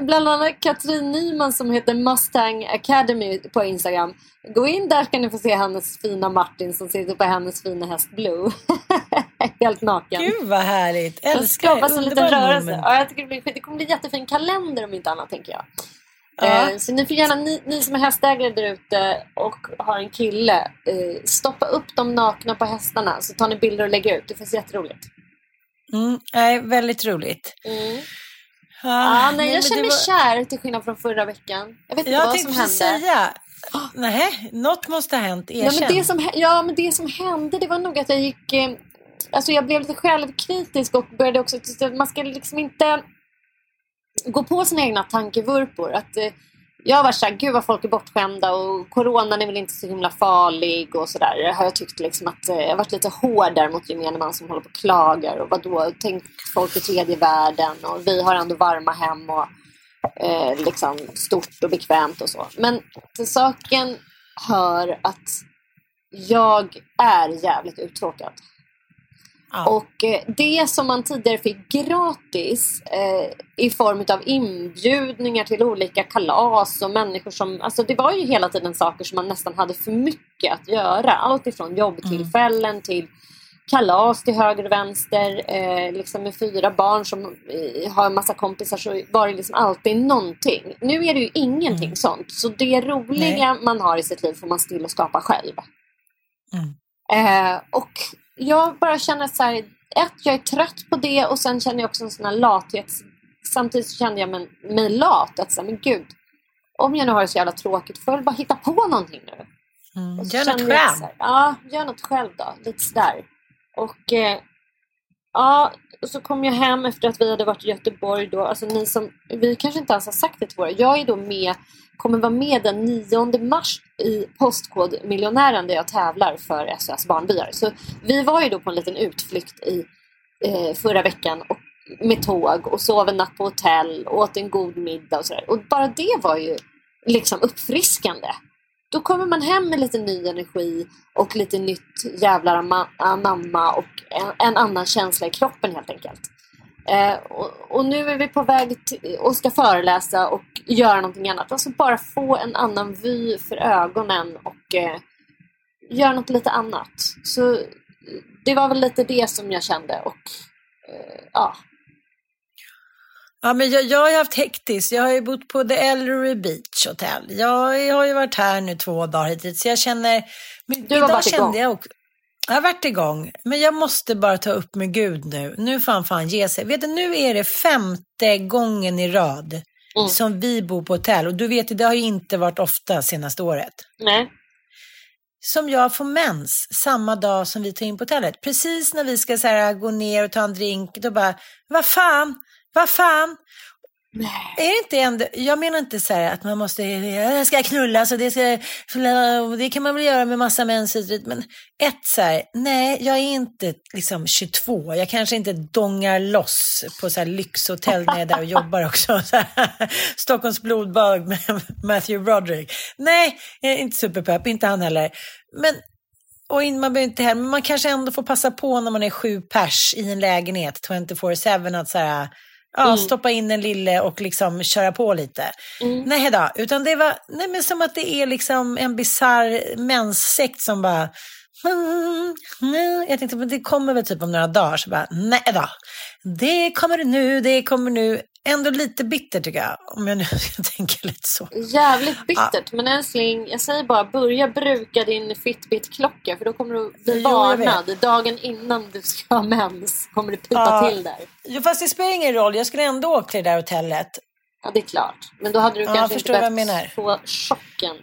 bland annat Katrin Nyman som heter Mustang Academy på Instagram. Gå in där kan ni få se hennes fina Martin som sitter på hennes fina häst Blue. Helt naken. Gud vad härligt. Älskar det. skapas en liten Underbar rörelse. Ja, jag tycker det, blir, det kommer bli jättefin kalender om inte annat tänker jag. Ja. Eh, så ni får gärna, ni, ni som är hästägare där ute och har en kille, eh, stoppa upp dem nakna på hästarna så tar ni bilder och lägger ut. Det finns jätteroligt. Mm, nej, väldigt roligt. Mm. Ja, Ah, nej, jag känner mig var- kär till skillnad från förra veckan. Jag vet inte Jag vad som hände. säga. Nej, något måste ha hänt. Ja Erkänn. men, det som, ja, men det som hände det var nog att jag gick... Eh, alltså jag blev lite självkritisk och började också... Man ska liksom inte gå på sina egna tankevurpor. Att, eh, jag har varit såhär, gud vad folk är bortskämda och coronan är väl inte så himla farlig och sådär. Har jag tyckt liksom att eh, jag har varit lite hård där mot gemene man som håller på och klagar. Och vadå, tänk folk i tredje världen och vi har ändå varma hem och eh, liksom stort och bekvämt och så. Men till saken hör att jag är jävligt uttråkad. Ja. Och eh, det som man tidigare fick gratis eh, i form av inbjudningar till olika kalas och människor som... Alltså det var ju hela tiden saker som man nästan hade för mycket att göra. Allt ifrån jobbtillfällen till kalas till höger och vänster. Eh, liksom med fyra barn som eh, har en massa kompisar så var det liksom alltid någonting. Nu är det ju ingenting sånt. Så det roliga man har i sitt liv får man still och skapa själv. Eh, och jag bara känner så här, ett, jag är trött på det och sen känner jag också en sån här samtidigt så kände jag mig, mig lat. Att säga, men gud, om jag nu har det så jävla tråkigt får jag väl bara hitta på någonting nu. Mm. Så Gör något själv. så här, Ja, gör något själv då. Lite sådär. Och eh, ja, och så kom jag hem efter att vi hade varit i Göteborg då. Alltså ni som, vi kanske inte ens har sagt det till våra. Jag är då med, kommer vara med den 9 mars i Postkodmiljonären där jag tävlar för SOS Barnbyar. Så vi var ju då på en liten utflykt i eh, förra veckan och med tåg och sov en natt på hotell och åt en god middag och sådär. Och bara det var ju liksom uppfriskande. Då kommer man hem med lite ny energi och lite nytt jävlar anamma och en, en annan känsla i kroppen helt enkelt. Eh, och, och nu är vi på väg till, och ska föreläsa och göra någonting annat. Alltså bara få en annan vy för ögonen och eh, göra något lite annat. Så det var väl lite det som jag kände och eh, ja. Ja, men jag, jag har haft hektiskt. Jag har ju bott på The Ellery Beach Hotel. Jag har ju varit här nu två dagar hittills. Så jag känner... Men Du har idag varit igång. kände jag också, jag har varit igång. Men jag måste bara ta upp med Gud nu. Nu får han fan ge sig. Vet du, nu är det femte gången i rad Mm. som vi bor på hotell. Och du vet, det har ju inte varit ofta senaste året. Nej. Som jag får mens samma dag som vi tar in på hotellet. Precis när vi ska så här, gå ner och ta en drink, då bara, vad fan, vad fan. Är det inte ändå, jag menar inte så här att man måste, jag ska knullas och det ska, det kan man väl göra med massa män. Men ett så här, nej jag är inte liksom 22, jag kanske inte dongar loss på så här lyxhotell när jag är där och jobbar också. Så här, Stockholms blodbad med Matthew Broderick. Nej, jag är inte superpepp, inte han heller. Men och in, man behöver inte heller, men man kanske ändå får passa på när man är sju pers i en lägenhet 24-7 att så här, ja, stoppa in den lille och liksom köra på lite. Nej då, utan det var nej, men som att det är liksom en bisarr menssekt som bara Mm. Jag tänkte, men det kommer väl typ om några dagar. Så bara, nej då. Det kommer nu, det kommer nu. Ändå lite bitter tycker jag. Om jag nu tänka lite så. Jävligt bittert. Men älskling, jag säger bara börja bruka din Fitbit-klocka för då kommer du bli Jo, varnad. Dagen innan du ska ha mens kommer det pipa Ja. till där. Jo, fast det spelar ingen roll. Jag skulle ändå åka till det där hotellet. Ja, det är klart. Men då hade du Ja, kanske inte behövt få chocken.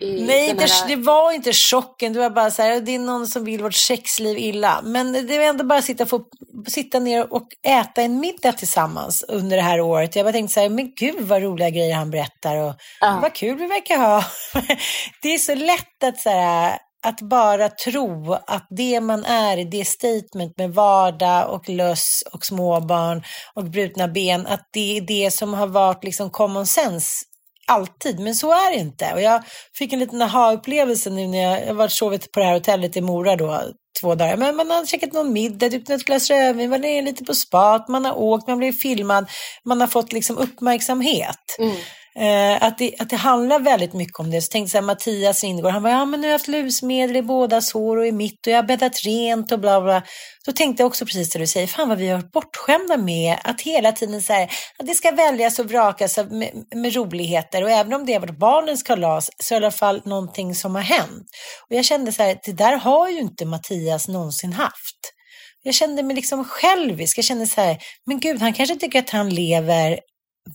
Nej, det, här... det var inte chocken. Det var bara så här, det är någon som vill vårt sexliv illa. Men det var ändå bara att sitta, få, sitta ner och äta en middag tillsammans under det här året. Jag bara tänkte så här, men gud vad roliga grejer han berättar och Ja. vad kul vi verkar ha. det är så lätt att så här, att bara tro att det man är i det statement med vardag och löss och småbarn och brutna ben, att det är det som har varit liksom common sense alltid, men så är det inte. Och jag fick en liten aha-upplevelse nu när jag, jag var sovit på det här hotellet i Mora då, två dagar. Men man har käkat någon middag, druckit ett glas rödvin, varit nere lite på spat, man har åkt, man blir filmad, man har fått liksom uppmärksamhet. Mm. Eh, att, det, att det handlar väldigt mycket om det. Så tänkte jag Mattias Lindgård, han bara, ja men nu har jag haft lusmedel i bådas hår och i mitt och jag har bäddat rent och bla bla. Så tänkte jag också precis det du säger, fan vad vi har varit bortskämda med att hela tiden så här, att det ska väljas och vrakas med, med roligheter och även om det har varit barnens kalas så är det i alla fall någonting som har hänt. Och jag kände så här, det där har ju inte Mattias någonsin haft. Jag kände mig liksom självisk. Jag kände så här, men gud, han kanske tycker att han lever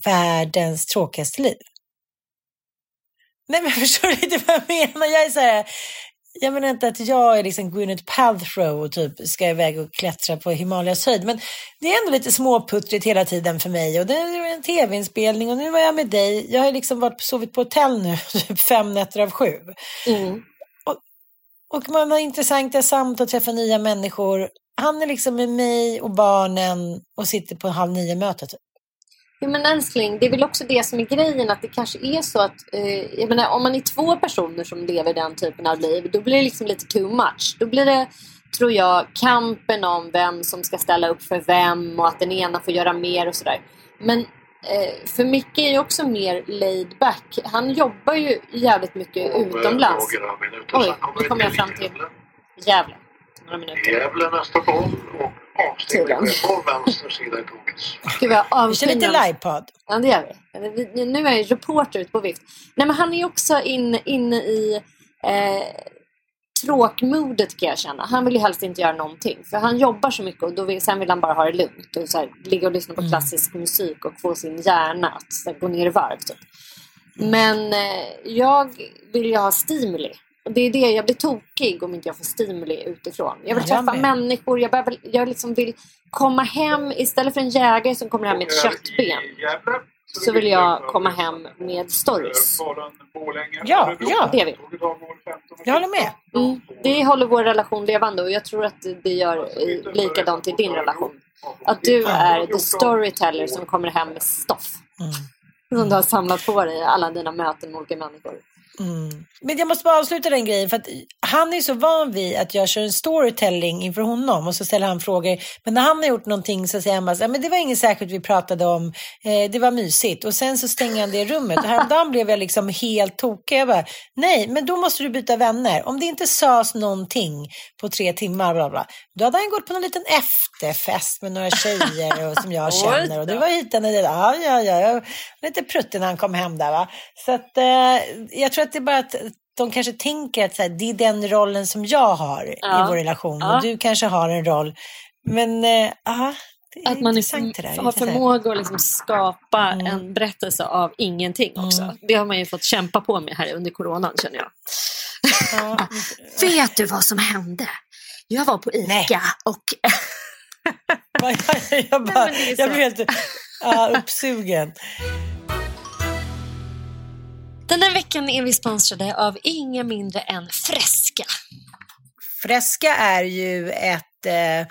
världens tråkigaste liv. Nej, men förstår du inte vad jag menar? Jag är så här, jag menar inte att jag är liksom Gwyneth Paltrow och typ ska iväg och klättra på Himalayas höjd. Men det är ändå lite småputtrigt hela tiden för mig. Och det är en tv-inspelning och nu var jag med dig. Jag har liksom varit sovit på hotell nu, typ fem nätter av sju. Mm. Och man har intressanta samtal, träffar nya människor. Han är liksom med mig och barnen och sitter på halv nio-mötet. Typ. Ja, men älskling, det är väl också det som är grejen att det kanske är så att eh, jag menar, om man är två personer som lever den typen av liv då blir det liksom lite too much. Då blir det, tror jag, kampen om vem som ska ställa upp för vem och att den ena får göra mer och sådär. Men eh, för Micke är ju också mer laid back. Han jobbar ju jävligt mycket utomlands. Oj, nu kommer jag fram till Gävle. Några minuter. Gävle nästa boll och avstängning på vänster sida i tåget. Gud, Vi kör lite livepodd. Ja, det gör vi. Nu är jag reporter ute på vift. Nej, men han är också inne in i... Eh, tråkmodet kan jag känna. Han vill ju helst inte göra någonting. För han jobbar så mycket och då vill, sen vill han bara ha det lugnt. Och så här, ligga och lyssna på Mm. klassisk musik och få sin hjärna att här, gå ner i varv. Typ. Men eh, jag vill ju ha stimuli. Och det är det, jag blir tokig om inte jag får stimuli utifrån. Jag vill jag träffa med. människor, jag, behöver, jag liksom vill komma hem istället för en jägare som kommer hem med ett köttben. Så vill jag komma hem med stories. Ja, ja. Det vill Jag håller med. Mm. Det håller vår relation levande och jag tror att det gör likadant i din relation. Att du är the storyteller som kommer hem med stoff. Som du har samlat på dig i alla dina möten med olika människor. Mm. Men jag måste bara avsluta den grejen för att han är så van vid att jag kör en storytelling inför honom och så ställer han frågor. Men när han har gjort någonting så säger han bara men det var inget särskilt vi pratade om, eh, det var mysigt. Och sen så stänger han det rummet. Och häromdagen blev jag liksom helt tokig. Jag bara, nej, men då måste du byta vänner. Om det inte sades någonting på tre timmar, bla bla, då hade han gått på någon liten efterfest med några tjejer och, som jag känner. Och det var hit och dit. Ja, ja, ja, lite prutten när han kom hem där va. Så att eh, jag tror att det är bara att de kanske tänker att så här, det är den rollen som jag har Ja. i vår relation Ja. och du kanske har en roll. Men eh, ja, det är Att man intressant det där. har förmåga att liksom skapa Mm. en berättelse av ingenting också. Det har man ju fått kämpa på med här under coronan känner jag. Ja, Vet du vad som hände? Jag var på ICA Nej. och jag, bara, så. jag blev helt ja, uppsugen. Den här veckan är vi sponsrade av inga mindre än Fresca. Fresca är ju ett, eh,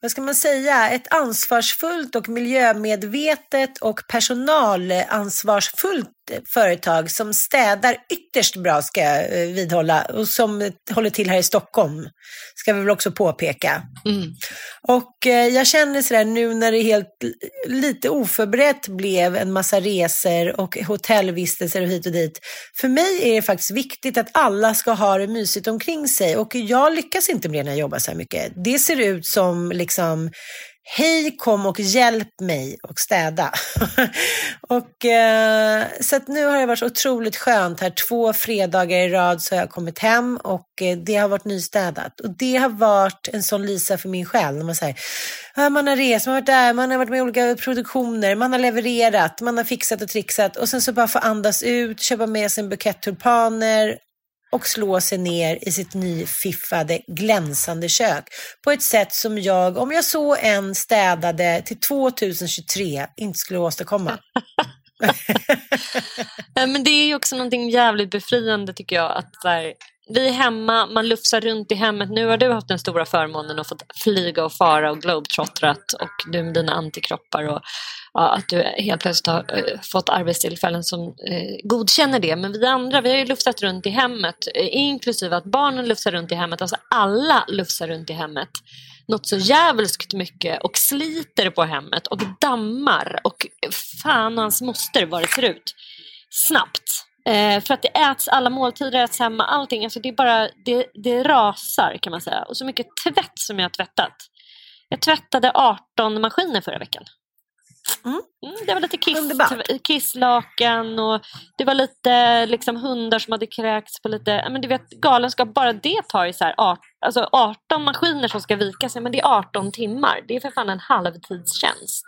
vad ska man säga, ett ansvarsfullt och miljömedvetet och personalansvarsfullt företag som städar ytterst bra ska jag eh, vidhålla och som håller till här i Stockholm, ska vi väl också påpeka. Mm. Och eh, jag känner sådär nu när det helt lite oförberett blev en massa resor och hotellvistelser och hit och dit. För mig är det faktiskt viktigt att alla ska ha det mysigt omkring sig och jag lyckas inte med det när jag jobbar så här mycket. Det ser ut som liksom Hej, kom och hjälp mig och städa. och, eh, så att nu har det varit så otroligt skönt här. Två fredagar i rad så har jag kommit hem och eh, det har varit nystädat. Och det har varit en sån lisa för min själ. När man, säger, man har rest, man har varit där, man har varit med i olika produktioner, man har levererat, man har fixat och trixat. Och sen så bara få andas ut, köpa med sig en bukett tulpaner och slå sig ner i sitt nyfiffade glänsande kök på ett sätt som jag, om jag så en städade till 2023, inte skulle åstadkomma. Men det är ju också någonting jävligt befriande tycker jag. Att så här, vi är hemma, man lufsar runt i hemmet. Nu har du haft den stora förmånen att få flyga och fara och globetrottrat och du med dina antikroppar och ja, att du helt plötsligt har eh, fått arbetstillfällen som eh, godkänner det. Men vi andra, vi har ju lufsat runt i hemmet, eh, inklusive att barnen lufsar runt i hemmet. Alltså alla lufsar runt i hemmet något så jävligt mycket och sliter på hemmet och dammar och fan och hans moster vad det ser ut. Snabbt. Eh, för att det äts, alla måltider äts hemma, allting. Alltså det är bara, det, det rasar kan man säga. Och så mycket tvätt som jag har tvättat. Jag tvättade 18 maskiner förra veckan. Mm. Mm, det var lite kiss, Underbart. kisslakan och det var lite liksom, hundar som hade kräkts på lite, men du vet galenskap, bara det tar ju så här, art, alltså 18 maskiner som ska vika sig, men det är 18 timmar. Det är för fan en halvtidstjänst.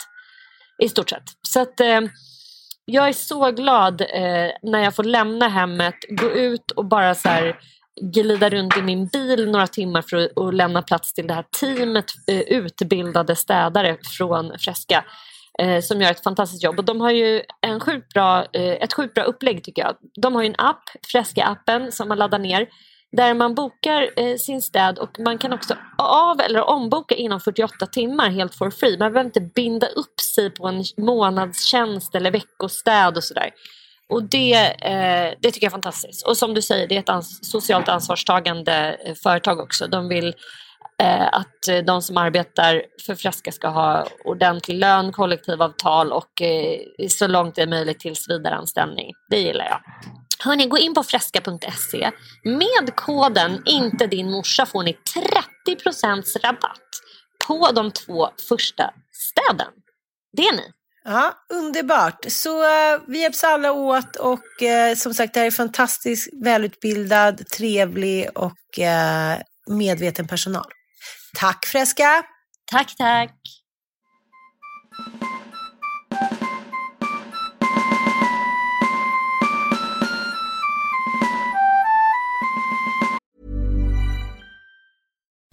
I stort sett. Så att eh, jag är så glad eh, när jag får lämna hemmet, gå ut och bara så här glida runt i min bil några timmar för att och lämna plats till det här teamet eh, utbildade städare från Fresca eh, som gör ett fantastiskt jobb. Och de har ju en sjukt bra, eh, ett sjukt bra upplägg tycker jag. De har ju en app, Fresca-appen, som man laddar ner där man bokar eh, sin städ och man kan också av eller omboka inom 48 timmar helt for free. Man behöver inte binda upp sig på en månadstjänst eller veckostäd och sådär. Och det, eh, det tycker jag är fantastiskt. Och som du säger, det är ett ans- socialt ansvarstagande eh, företag också. De vill eh, att eh, de som arbetar för Fresca ska ha ordentlig lön, kollektivavtal och eh, så långt det är möjligt tillsvidareanställning. Det gillar jag. Hörni, gå in på fresca.se. Med koden inte din morsa får ni 30% rabatt på de två första städen. Det är ni. Ja, underbart. Så uh, vi hjälps alla åt och uh, som sagt, det här är fantastiskt välutbildad, trevlig och uh, medveten personal. Tack Fresca! Tack, tack!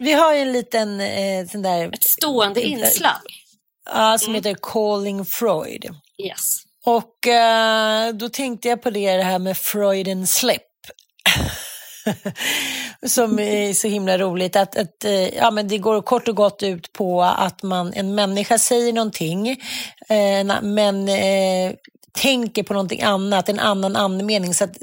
Vi har ju en liten eh, sån där... Ett stående inslag. Ja, som heter Calling Freud. Yes. Och eh, då tänkte jag på det, det här med Freud and slip. som är så himla roligt. Att, att, eh, ja, men det går kort och gott ut på att man, en människa säger någonting eh, men eh, tänker på någonting annat, en annan andemening. Så att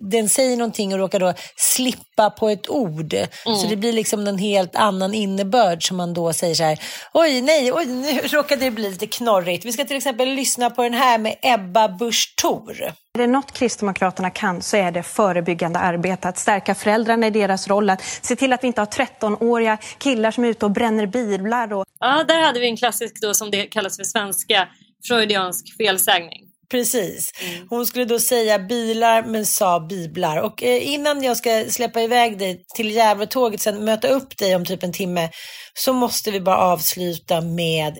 den säger någonting och råkar då slippa på ett ord. Mm. Så det blir liksom en helt annan innebörd som man då säger så här. Oj, nej, oj, nu råkade det bli lite knorrigt. Vi ska till exempel lyssna på den här med Ebba Busch Thor. Är det något Kristdemokraterna kan så är det förebyggande arbete. Att stärka föräldrarna i deras roll, att se till att vi inte har 13-åriga killar som är ute och bränner biblar. Och... Ja, där hade vi en klassisk då som det kallas för svenska freudiansk felsägning. Precis. Mm. Hon skulle då säga bilar men sa biblar. Och eh, innan jag ska släppa iväg dig till Gävletåget sen möta upp dig om typ en timme så måste vi bara avsluta med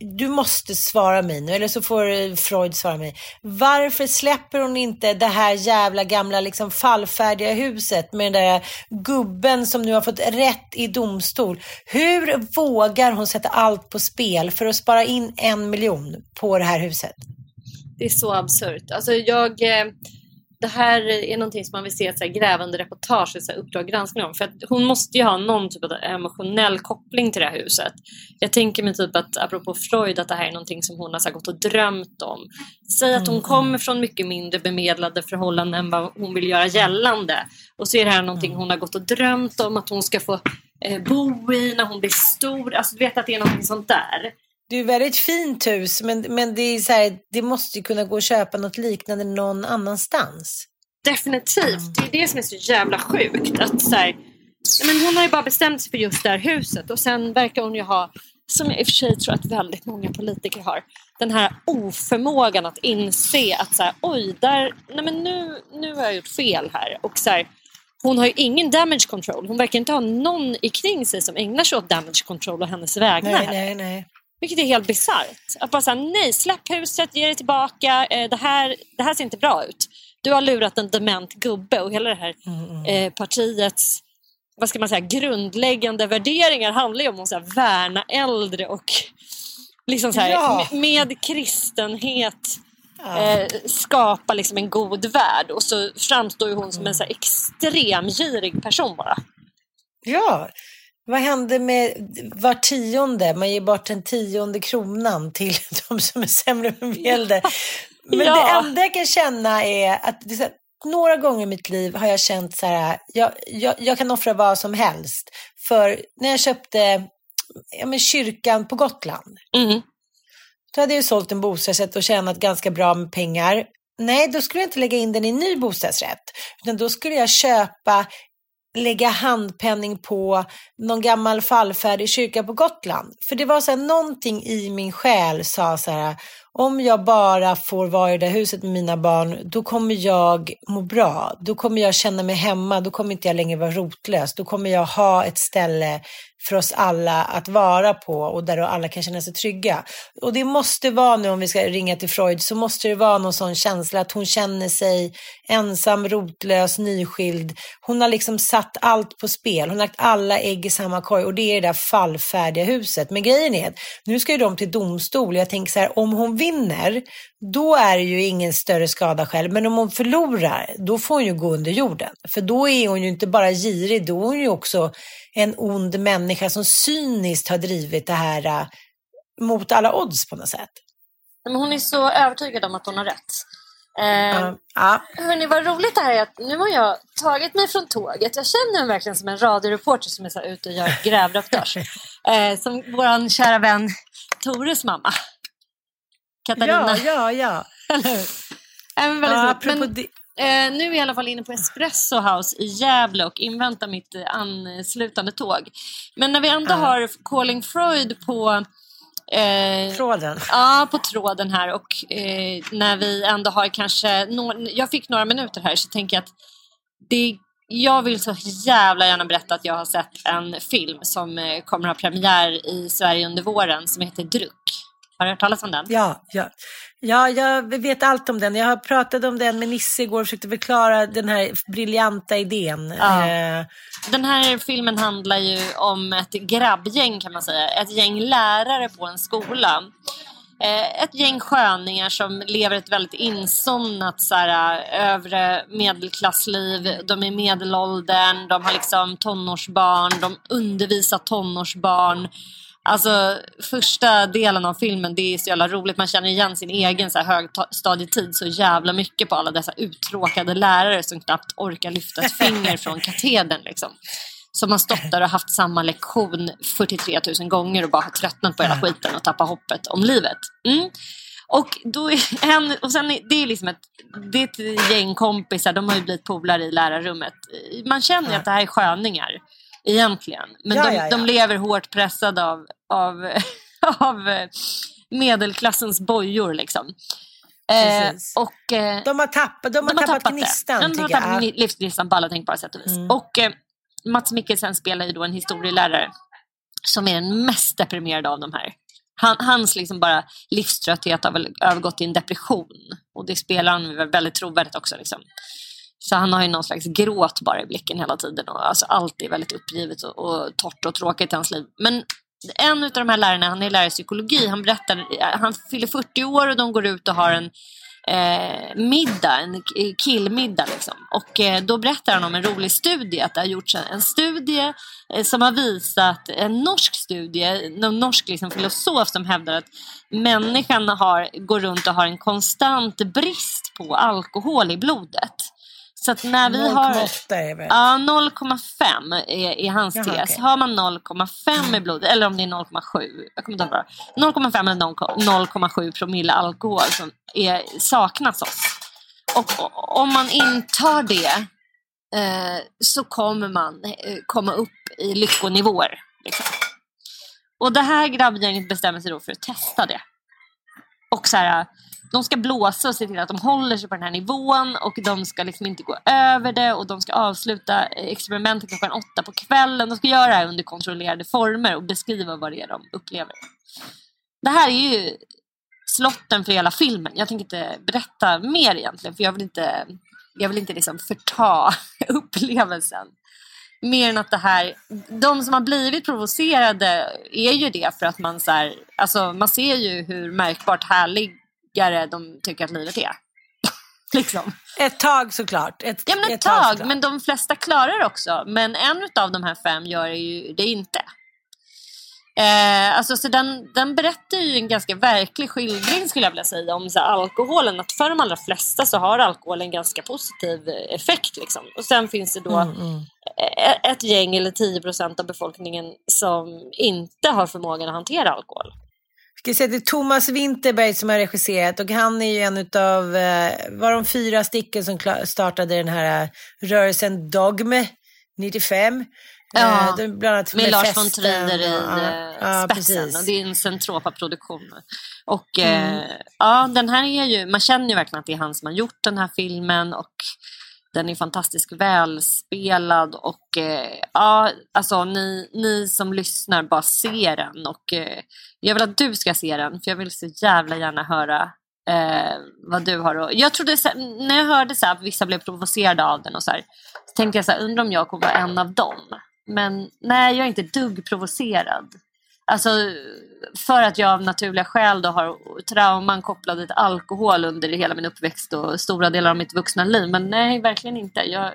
du måste svara mig nu, eller så får Freud svara mig. Varför släpper hon inte det här jävla gamla liksom fallfärdiga huset med den där gubben som nu har fått rätt i domstol? Hur vågar hon sätta allt på spel för att spara in en miljon på det här huset? Det är så absurt. Alltså jag, eh, det här är någonting som man vill se ett så grävande reportage, ett Uppdrag granskning om. För att hon måste ju ha någon typ av emotionell koppling till det här huset. Jag tänker mig typ att, apropå Freud, att det här är någonting som hon har så gått och drömt om. Säg att hon mm. kommer från mycket mindre bemedlade förhållanden än vad hon vill göra gällande. Och så är det här någonting hon har gått och drömt om att hon ska få eh, bo i när hon blir stor. Alltså du vet att det är någonting sånt där. Det är väldigt fint hus, men, men det, är så här, det måste ju kunna gå att köpa något liknande någon annanstans. Definitivt. Det är det som är så jävla sjukt. Att så här, men hon har ju bara bestämt sig för just det här huset och sen verkar hon ju ha, som jag i och för sig tror att väldigt många politiker har, den här oförmågan att inse att så här, oj, där, nej men nu, nu har jag gjort fel här. Och så här, hon har ju ingen damage control. Hon verkar inte ha någon i kring sig som ägnar sig åt damage control och hennes vägnar. Nej, nej, nej. Vilket är helt bisarrt. Att bara säga nej, släpp huset, ge det tillbaka. Eh, det, här, det här ser inte bra ut. Du har lurat en dement gubbe och hela det här mm. eh, partiets vad ska man säga, grundläggande värderingar handlar ju om att så här, värna äldre och liksom så här, ja. med kristenhet ja. eh, skapa liksom en god värld. Och så framstår ju hon som en så här, extremgirig person bara. Ja, Vad hände med var tionde? Man ger bort den tionde kronan till de som är sämre bemedlade. Men Ja. det enda jag kan känna är att här, några gånger i mitt liv har jag känt så här, jag, jag, jag kan offra vad som helst. För när jag köpte ja, men kyrkan på Gotland, Mm. då hade jag sålt en bostadsrätt och tjänat ganska bra med pengar. Nej, då skulle jag inte lägga in den i en ny bostadsrätt. Utan då skulle jag köpa, lägga handpenning på någon gammal fallfärdig kyrka på Gotland. För det var så här, någonting i min själ sa så här, om jag bara får vara i det där huset med mina barn, då kommer jag må bra. Då kommer jag känna mig hemma, då kommer inte jag längre vara rotlös. Då kommer jag ha ett ställe för oss alla att vara på och där alla kan känna sig trygga. Och det måste vara nu, om vi ska ringa till Freud, så måste det vara någon sån känsla att hon känner sig ensam, rotlös, nyskild. Hon har liksom satt allt på spel. Hon har lagt alla ägg i samma korg och det är det där fallfärdiga huset. Men grejen är att nu ska ju de till domstol. Jag tänker så här, om hon vinner, då är det ju ingen större skada själv. Men om hon förlorar, då får hon ju gå under jorden. För då är hon ju inte bara girig, då är hon ju också en ond människa som cyniskt har drivit det här äh, mot alla odds på något sätt. Men hon är så övertygad om att hon har rätt. Eh, Ja. Ja. Hörni, vad roligt det här är att nu har jag tagit mig från tåget. Jag känner mig verkligen som en radioreporter som är så ute och gör grävreportage. eh, som vår kära vän Tores mamma. Katarina. Ja, ja, ja. Men väldigt Ja, apropå men, eh, nu är jag i alla fall inne på Espresso House i Gävle och inväntar mitt anslutande tåg. Men när vi ändå Ja. har Calling Freud på eh, Tråden. Ja, på tråden här och eh, när vi ändå har kanske, nå- jag fick några minuter här så tänker jag att det, jag vill så jävla gärna berätta att jag har sett en film som eh, kommer ha premiär i Sverige under våren som heter Druck. Har du hört talas om den? Ja, ja. ja, jag vet allt om den. Jag har pratat om den med Nisse igår och försökte förklara den här briljanta idén. Ja. Eh, Den här filmen handlar ju om ett grabbgäng kan man säga. Ett gäng lärare på en skola. Eh, Ett gäng sköningar som lever ett väldigt insomnat så här, övre medelklassliv. De är medelåldern, de har liksom tonårsbarn, de undervisar tonårsbarn. Alltså första delen av filmen, det är så jävla roligt. Man känner igen sin egen så här, högstadietid så jävla mycket på alla dessa uttråkade lärare som knappt orkar lyfta ett finger från katedern. Liksom. Som har stått där och haft samma lektion 43 000 gånger och bara har tröttnat på hela skiten och tappat hoppet om livet. Mm. Och, då är en, och sen är, det är liksom ett, det är ett gäng kompisar, de har ju blivit polare i lärarrummet. Man känner att det här är sköningar egentligen. Men Ja, de, ja, ja. de lever hårt pressade av, av, av eh, medelklassens bojor liksom. Eh, och, eh, de har tappat, de har tappat, det. gnistan. De har tappat livsgnistan på alla tänkbara sätt och vis. Mm. Och eh, Mats Mikkelsen spelar ju då en historielärare som är den mest deprimerade av de här. Han, hans liksom bara livströtthet har väl övergått i en depression. Och det spelar han väl väldigt trovärdigt också. Liksom. Så han har ju någon slags gråt bara i blicken hela tiden. Och alltså allt är väldigt uppgivet och, och torrt och tråkigt i hans liv. Men en av de här lärarna, han är lärare i psykologi, han berättar, han fyller 40 år och de går ut och har en eh, middag, en killmiddag. Liksom. Och eh, då berättar han om en rolig studie, att det har gjorts en, en studie eh, som har visat, en norsk studie, någon norsk liksom, filosof som hävdar att människan har, går runt och har en konstant brist på alkohol i blodet. Så när vi har... 0,8 är väl? Ja, 0,5 är, är hans Jaha, tes. okej. Har man 0,5 i blodet, eller om det är 0,7, jag kommer inte ihåg vad det var. 0,5 eller 0,7 promille alkohol som är, saknas oss. Och o- om man intar det eh, så kommer man eh, komma upp i lyckonivåer. Liksom. Och det här grabbgänget bestämmer sig då för att testa det. Och så här, de ska blåsa och se till att de håller sig på den här nivån och de ska liksom inte gå över det och de ska avsluta experimentet klockan åtta på kvällen. De ska göra det här under kontrollerade former och beskriva vad det är de upplever. Det här är ju slotten för hela filmen. Jag tänker inte berätta mer egentligen för jag vill inte, jag vill inte liksom förta upplevelsen. Mer än att det här, de som har blivit provocerade är ju det för att man så här, alltså man ser ju hur märkbart härlig härligare de tycker att livet är. Liksom. Ett tag såklart. Ett, Ja, men ett, tag. men de flesta klarar det också. Men en av de här fem gör ju det inte. Eh, alltså, så den, den berättar ju en ganska verklig skildring skulle jag vilja säga om så här, alkoholen. Att för de allra flesta så har alkohol en ganska positiv effekt. Liksom. Och sen finns det då Mm, mm. e- ett gäng eller 10 procent av befolkningen som inte har förmågan att hantera alkohol. Ska säga, det är Thomas Winterberg som har regisserat och han är ju en av, eh, var de fyra stycken som startade den här eh, rörelsen Dogme 95. Ja, Eh, bland annat med Lars von Trier i ja, eh, ja, spetsen. och det är en Centropa-produktion. Och Mm. eh, ja, den här är ju, man känner ju verkligen att det är han som har gjort den här filmen och den är fantastiskt välspelad och eh, ja, alltså ni, ni som lyssnar bara se den och eh, jag vill att du ska se den för jag vill så jävla gärna höra eh, vad du har att... Jag trodde, så, när jag hörde så här, att vissa blev provocerade av den och så här, så tänkte jag så här, undrar om jag kommer vara en av dem. Men nej, jag är inte ett dugg provocerad. Alltså för att jag av naturliga skäl då har trauman kopplade till alkohol under hela min uppväxt och stora delar av mitt vuxna liv. Men nej, verkligen inte. Jag,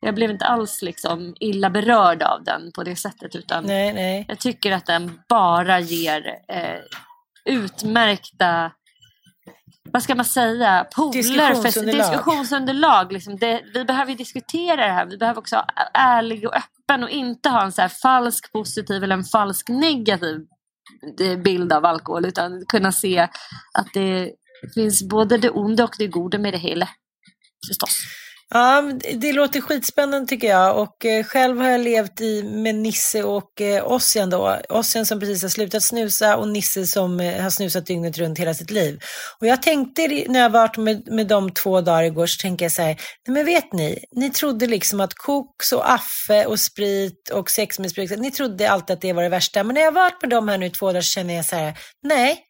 jag blev inte alls liksom illa berörd av den på det sättet. Utan Nej, nej. jag tycker att den bara ger eh, utmärkta vad ska man säga, poler Diskussionsunderlag. diskussionsunderlag. Liksom det, vi behöver diskutera det här. Vi behöver också vara ärlig och öppen och inte ha en så falsk positiv eller en falsk negativ eh, bild av alkohol. Utan kunna se att det finns både det onda och det goda med det hela. Förstås. Ja, det- låter skitspännande tycker jag. Och eh, själv har jag levt i, med Nisse och eh, Ossian då. Ossian som precis har slutat snusa och Nisse som eh, har snusat dygnet runt hela sitt liv. Och jag tänkte när jag varit med, med dem två dagar igår så tänker jag så här, nej men vet ni, ni trodde liksom att koks och affe och sprit och sexmissbruk, ni trodde alltid att det var det värsta. Men när jag varit med dem här nu i två dagar så känner jag så här, nej,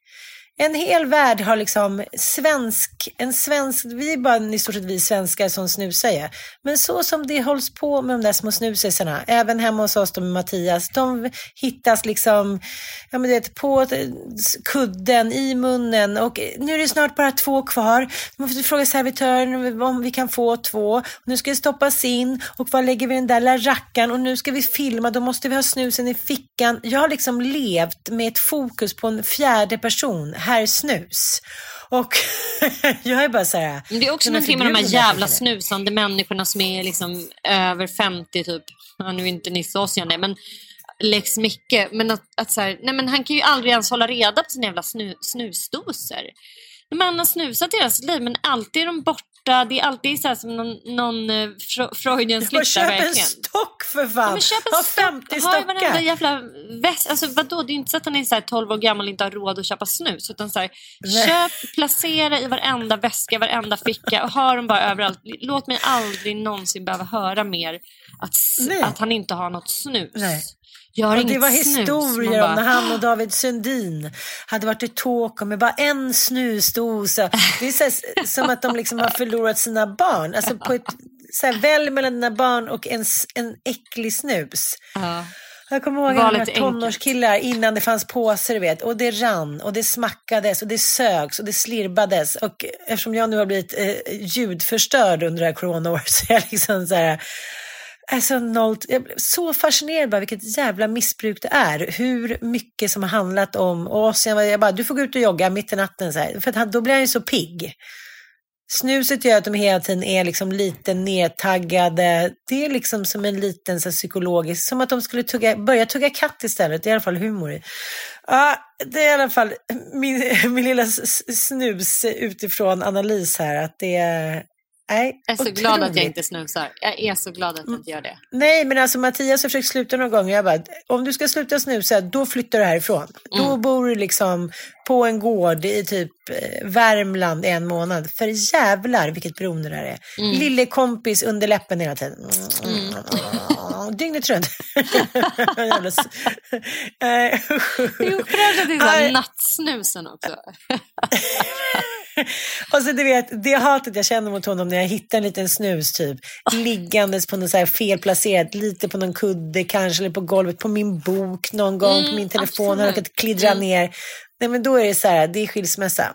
en hel värld har liksom svensk, en svensk, vi är bara i stort sett vi svenskar som snusar ju. Men så som det hålls på med de där små snusisarna, även hemma hos oss då med Mattias, de hittas liksom, ja men du vet, på eh, kudden, i munnen och eh, nu är det snart bara två kvar. Nu måste fråga servitören om vi kan få två. Nu ska det stoppas in och var lägger vi den där lilla rackaren och nu ska vi filma, då måste vi ha snusen i fickan. Jag har liksom levt med ett fokus på en fjärde person, herr snus. Och jag är bara så här. Men det är också någonting med de här jävla snusande människorna som är liksom över 50 typ. Ja, nu är inte Nisse Ossian det, men Lex Micke. Men att, att så här, nej men han kan ju aldrig ens hålla reda på sina jävla snu, snusdosor. Men han har snusat i hela sitt liv men alltid är de borta. Det är alltid så som någon, någon uh, Freudian Bara slip köp en stock för Ja, fan. men köp en ha stock. 50 Ha varenda stockar. jävla väst. Alltså vadå, det är inte så att han är så här 12 år gammal och inte har råd att köpa snus. Utan så här, köp, placera i varenda väska, varenda ficka och ha dem bara överallt. Låt mig aldrig någonsin behöva höra mer att, Nej. att han inte har något snus. Nej. Jag Och det var historier Man om bara, när han och David Sundin hade varit i Tokyo med bara en snusdosa. Det är så här, som att de liksom har förlorat sina barn. Alltså på ett, så här, välj mellan dina barn och en, en äcklig snus. Ja. Jag kommer ihåg enkelt. tonårskillar innan det fanns påsar, vet. Och det rann och det smackades och det sögs och det slirvades. Och eftersom jag nu har blivit eh, ljudförstörd under det här coronaåret så är jag liksom så här... Alltså noll, jag blev så fascinerad bara vilket jävla missbruk det är. Hur mycket som har handlat om Asien. Jag, bara- du får gå ut och jogga mitt i natten. Så här. För att han, då blir han ju så pigg. Snuset gör att de hela tiden är liksom lite nedtaggade. Det är liksom som en liten så här, psykologisk, som att de skulle tugga, börja tugga katt istället. Det är i alla fall humor i. Ja, det är i alla fall min, min lilla snus utifrån analys här. Att det är, nej, Jag är så glad att jag otroligt. inte snusar. Jag är så glad att jag inte gör det. Nej, men alltså Mattias har försökt sluta någon gång. Jag bara, om du ska sluta snusa, då flyttar du härifrån. Då bor du liksom på en gård i typ eh, Värmland i en månad. För jävlar vilket beroende det här är. Lille kompis under läppen hela tiden. Dygnet runt. Jävla s- Eh, Det är upprörande att det är nattsnusen också. Och så du vet, det hatet jag känner mot honom när jag hittar en liten snus typ, liggandes på något så här felplacerat, lite på någon kudde kanske, eller på golvet, på min bok någon gång, på min telefon, har råkat klidra ner. Nej men då är det så här, det är skilsmässa.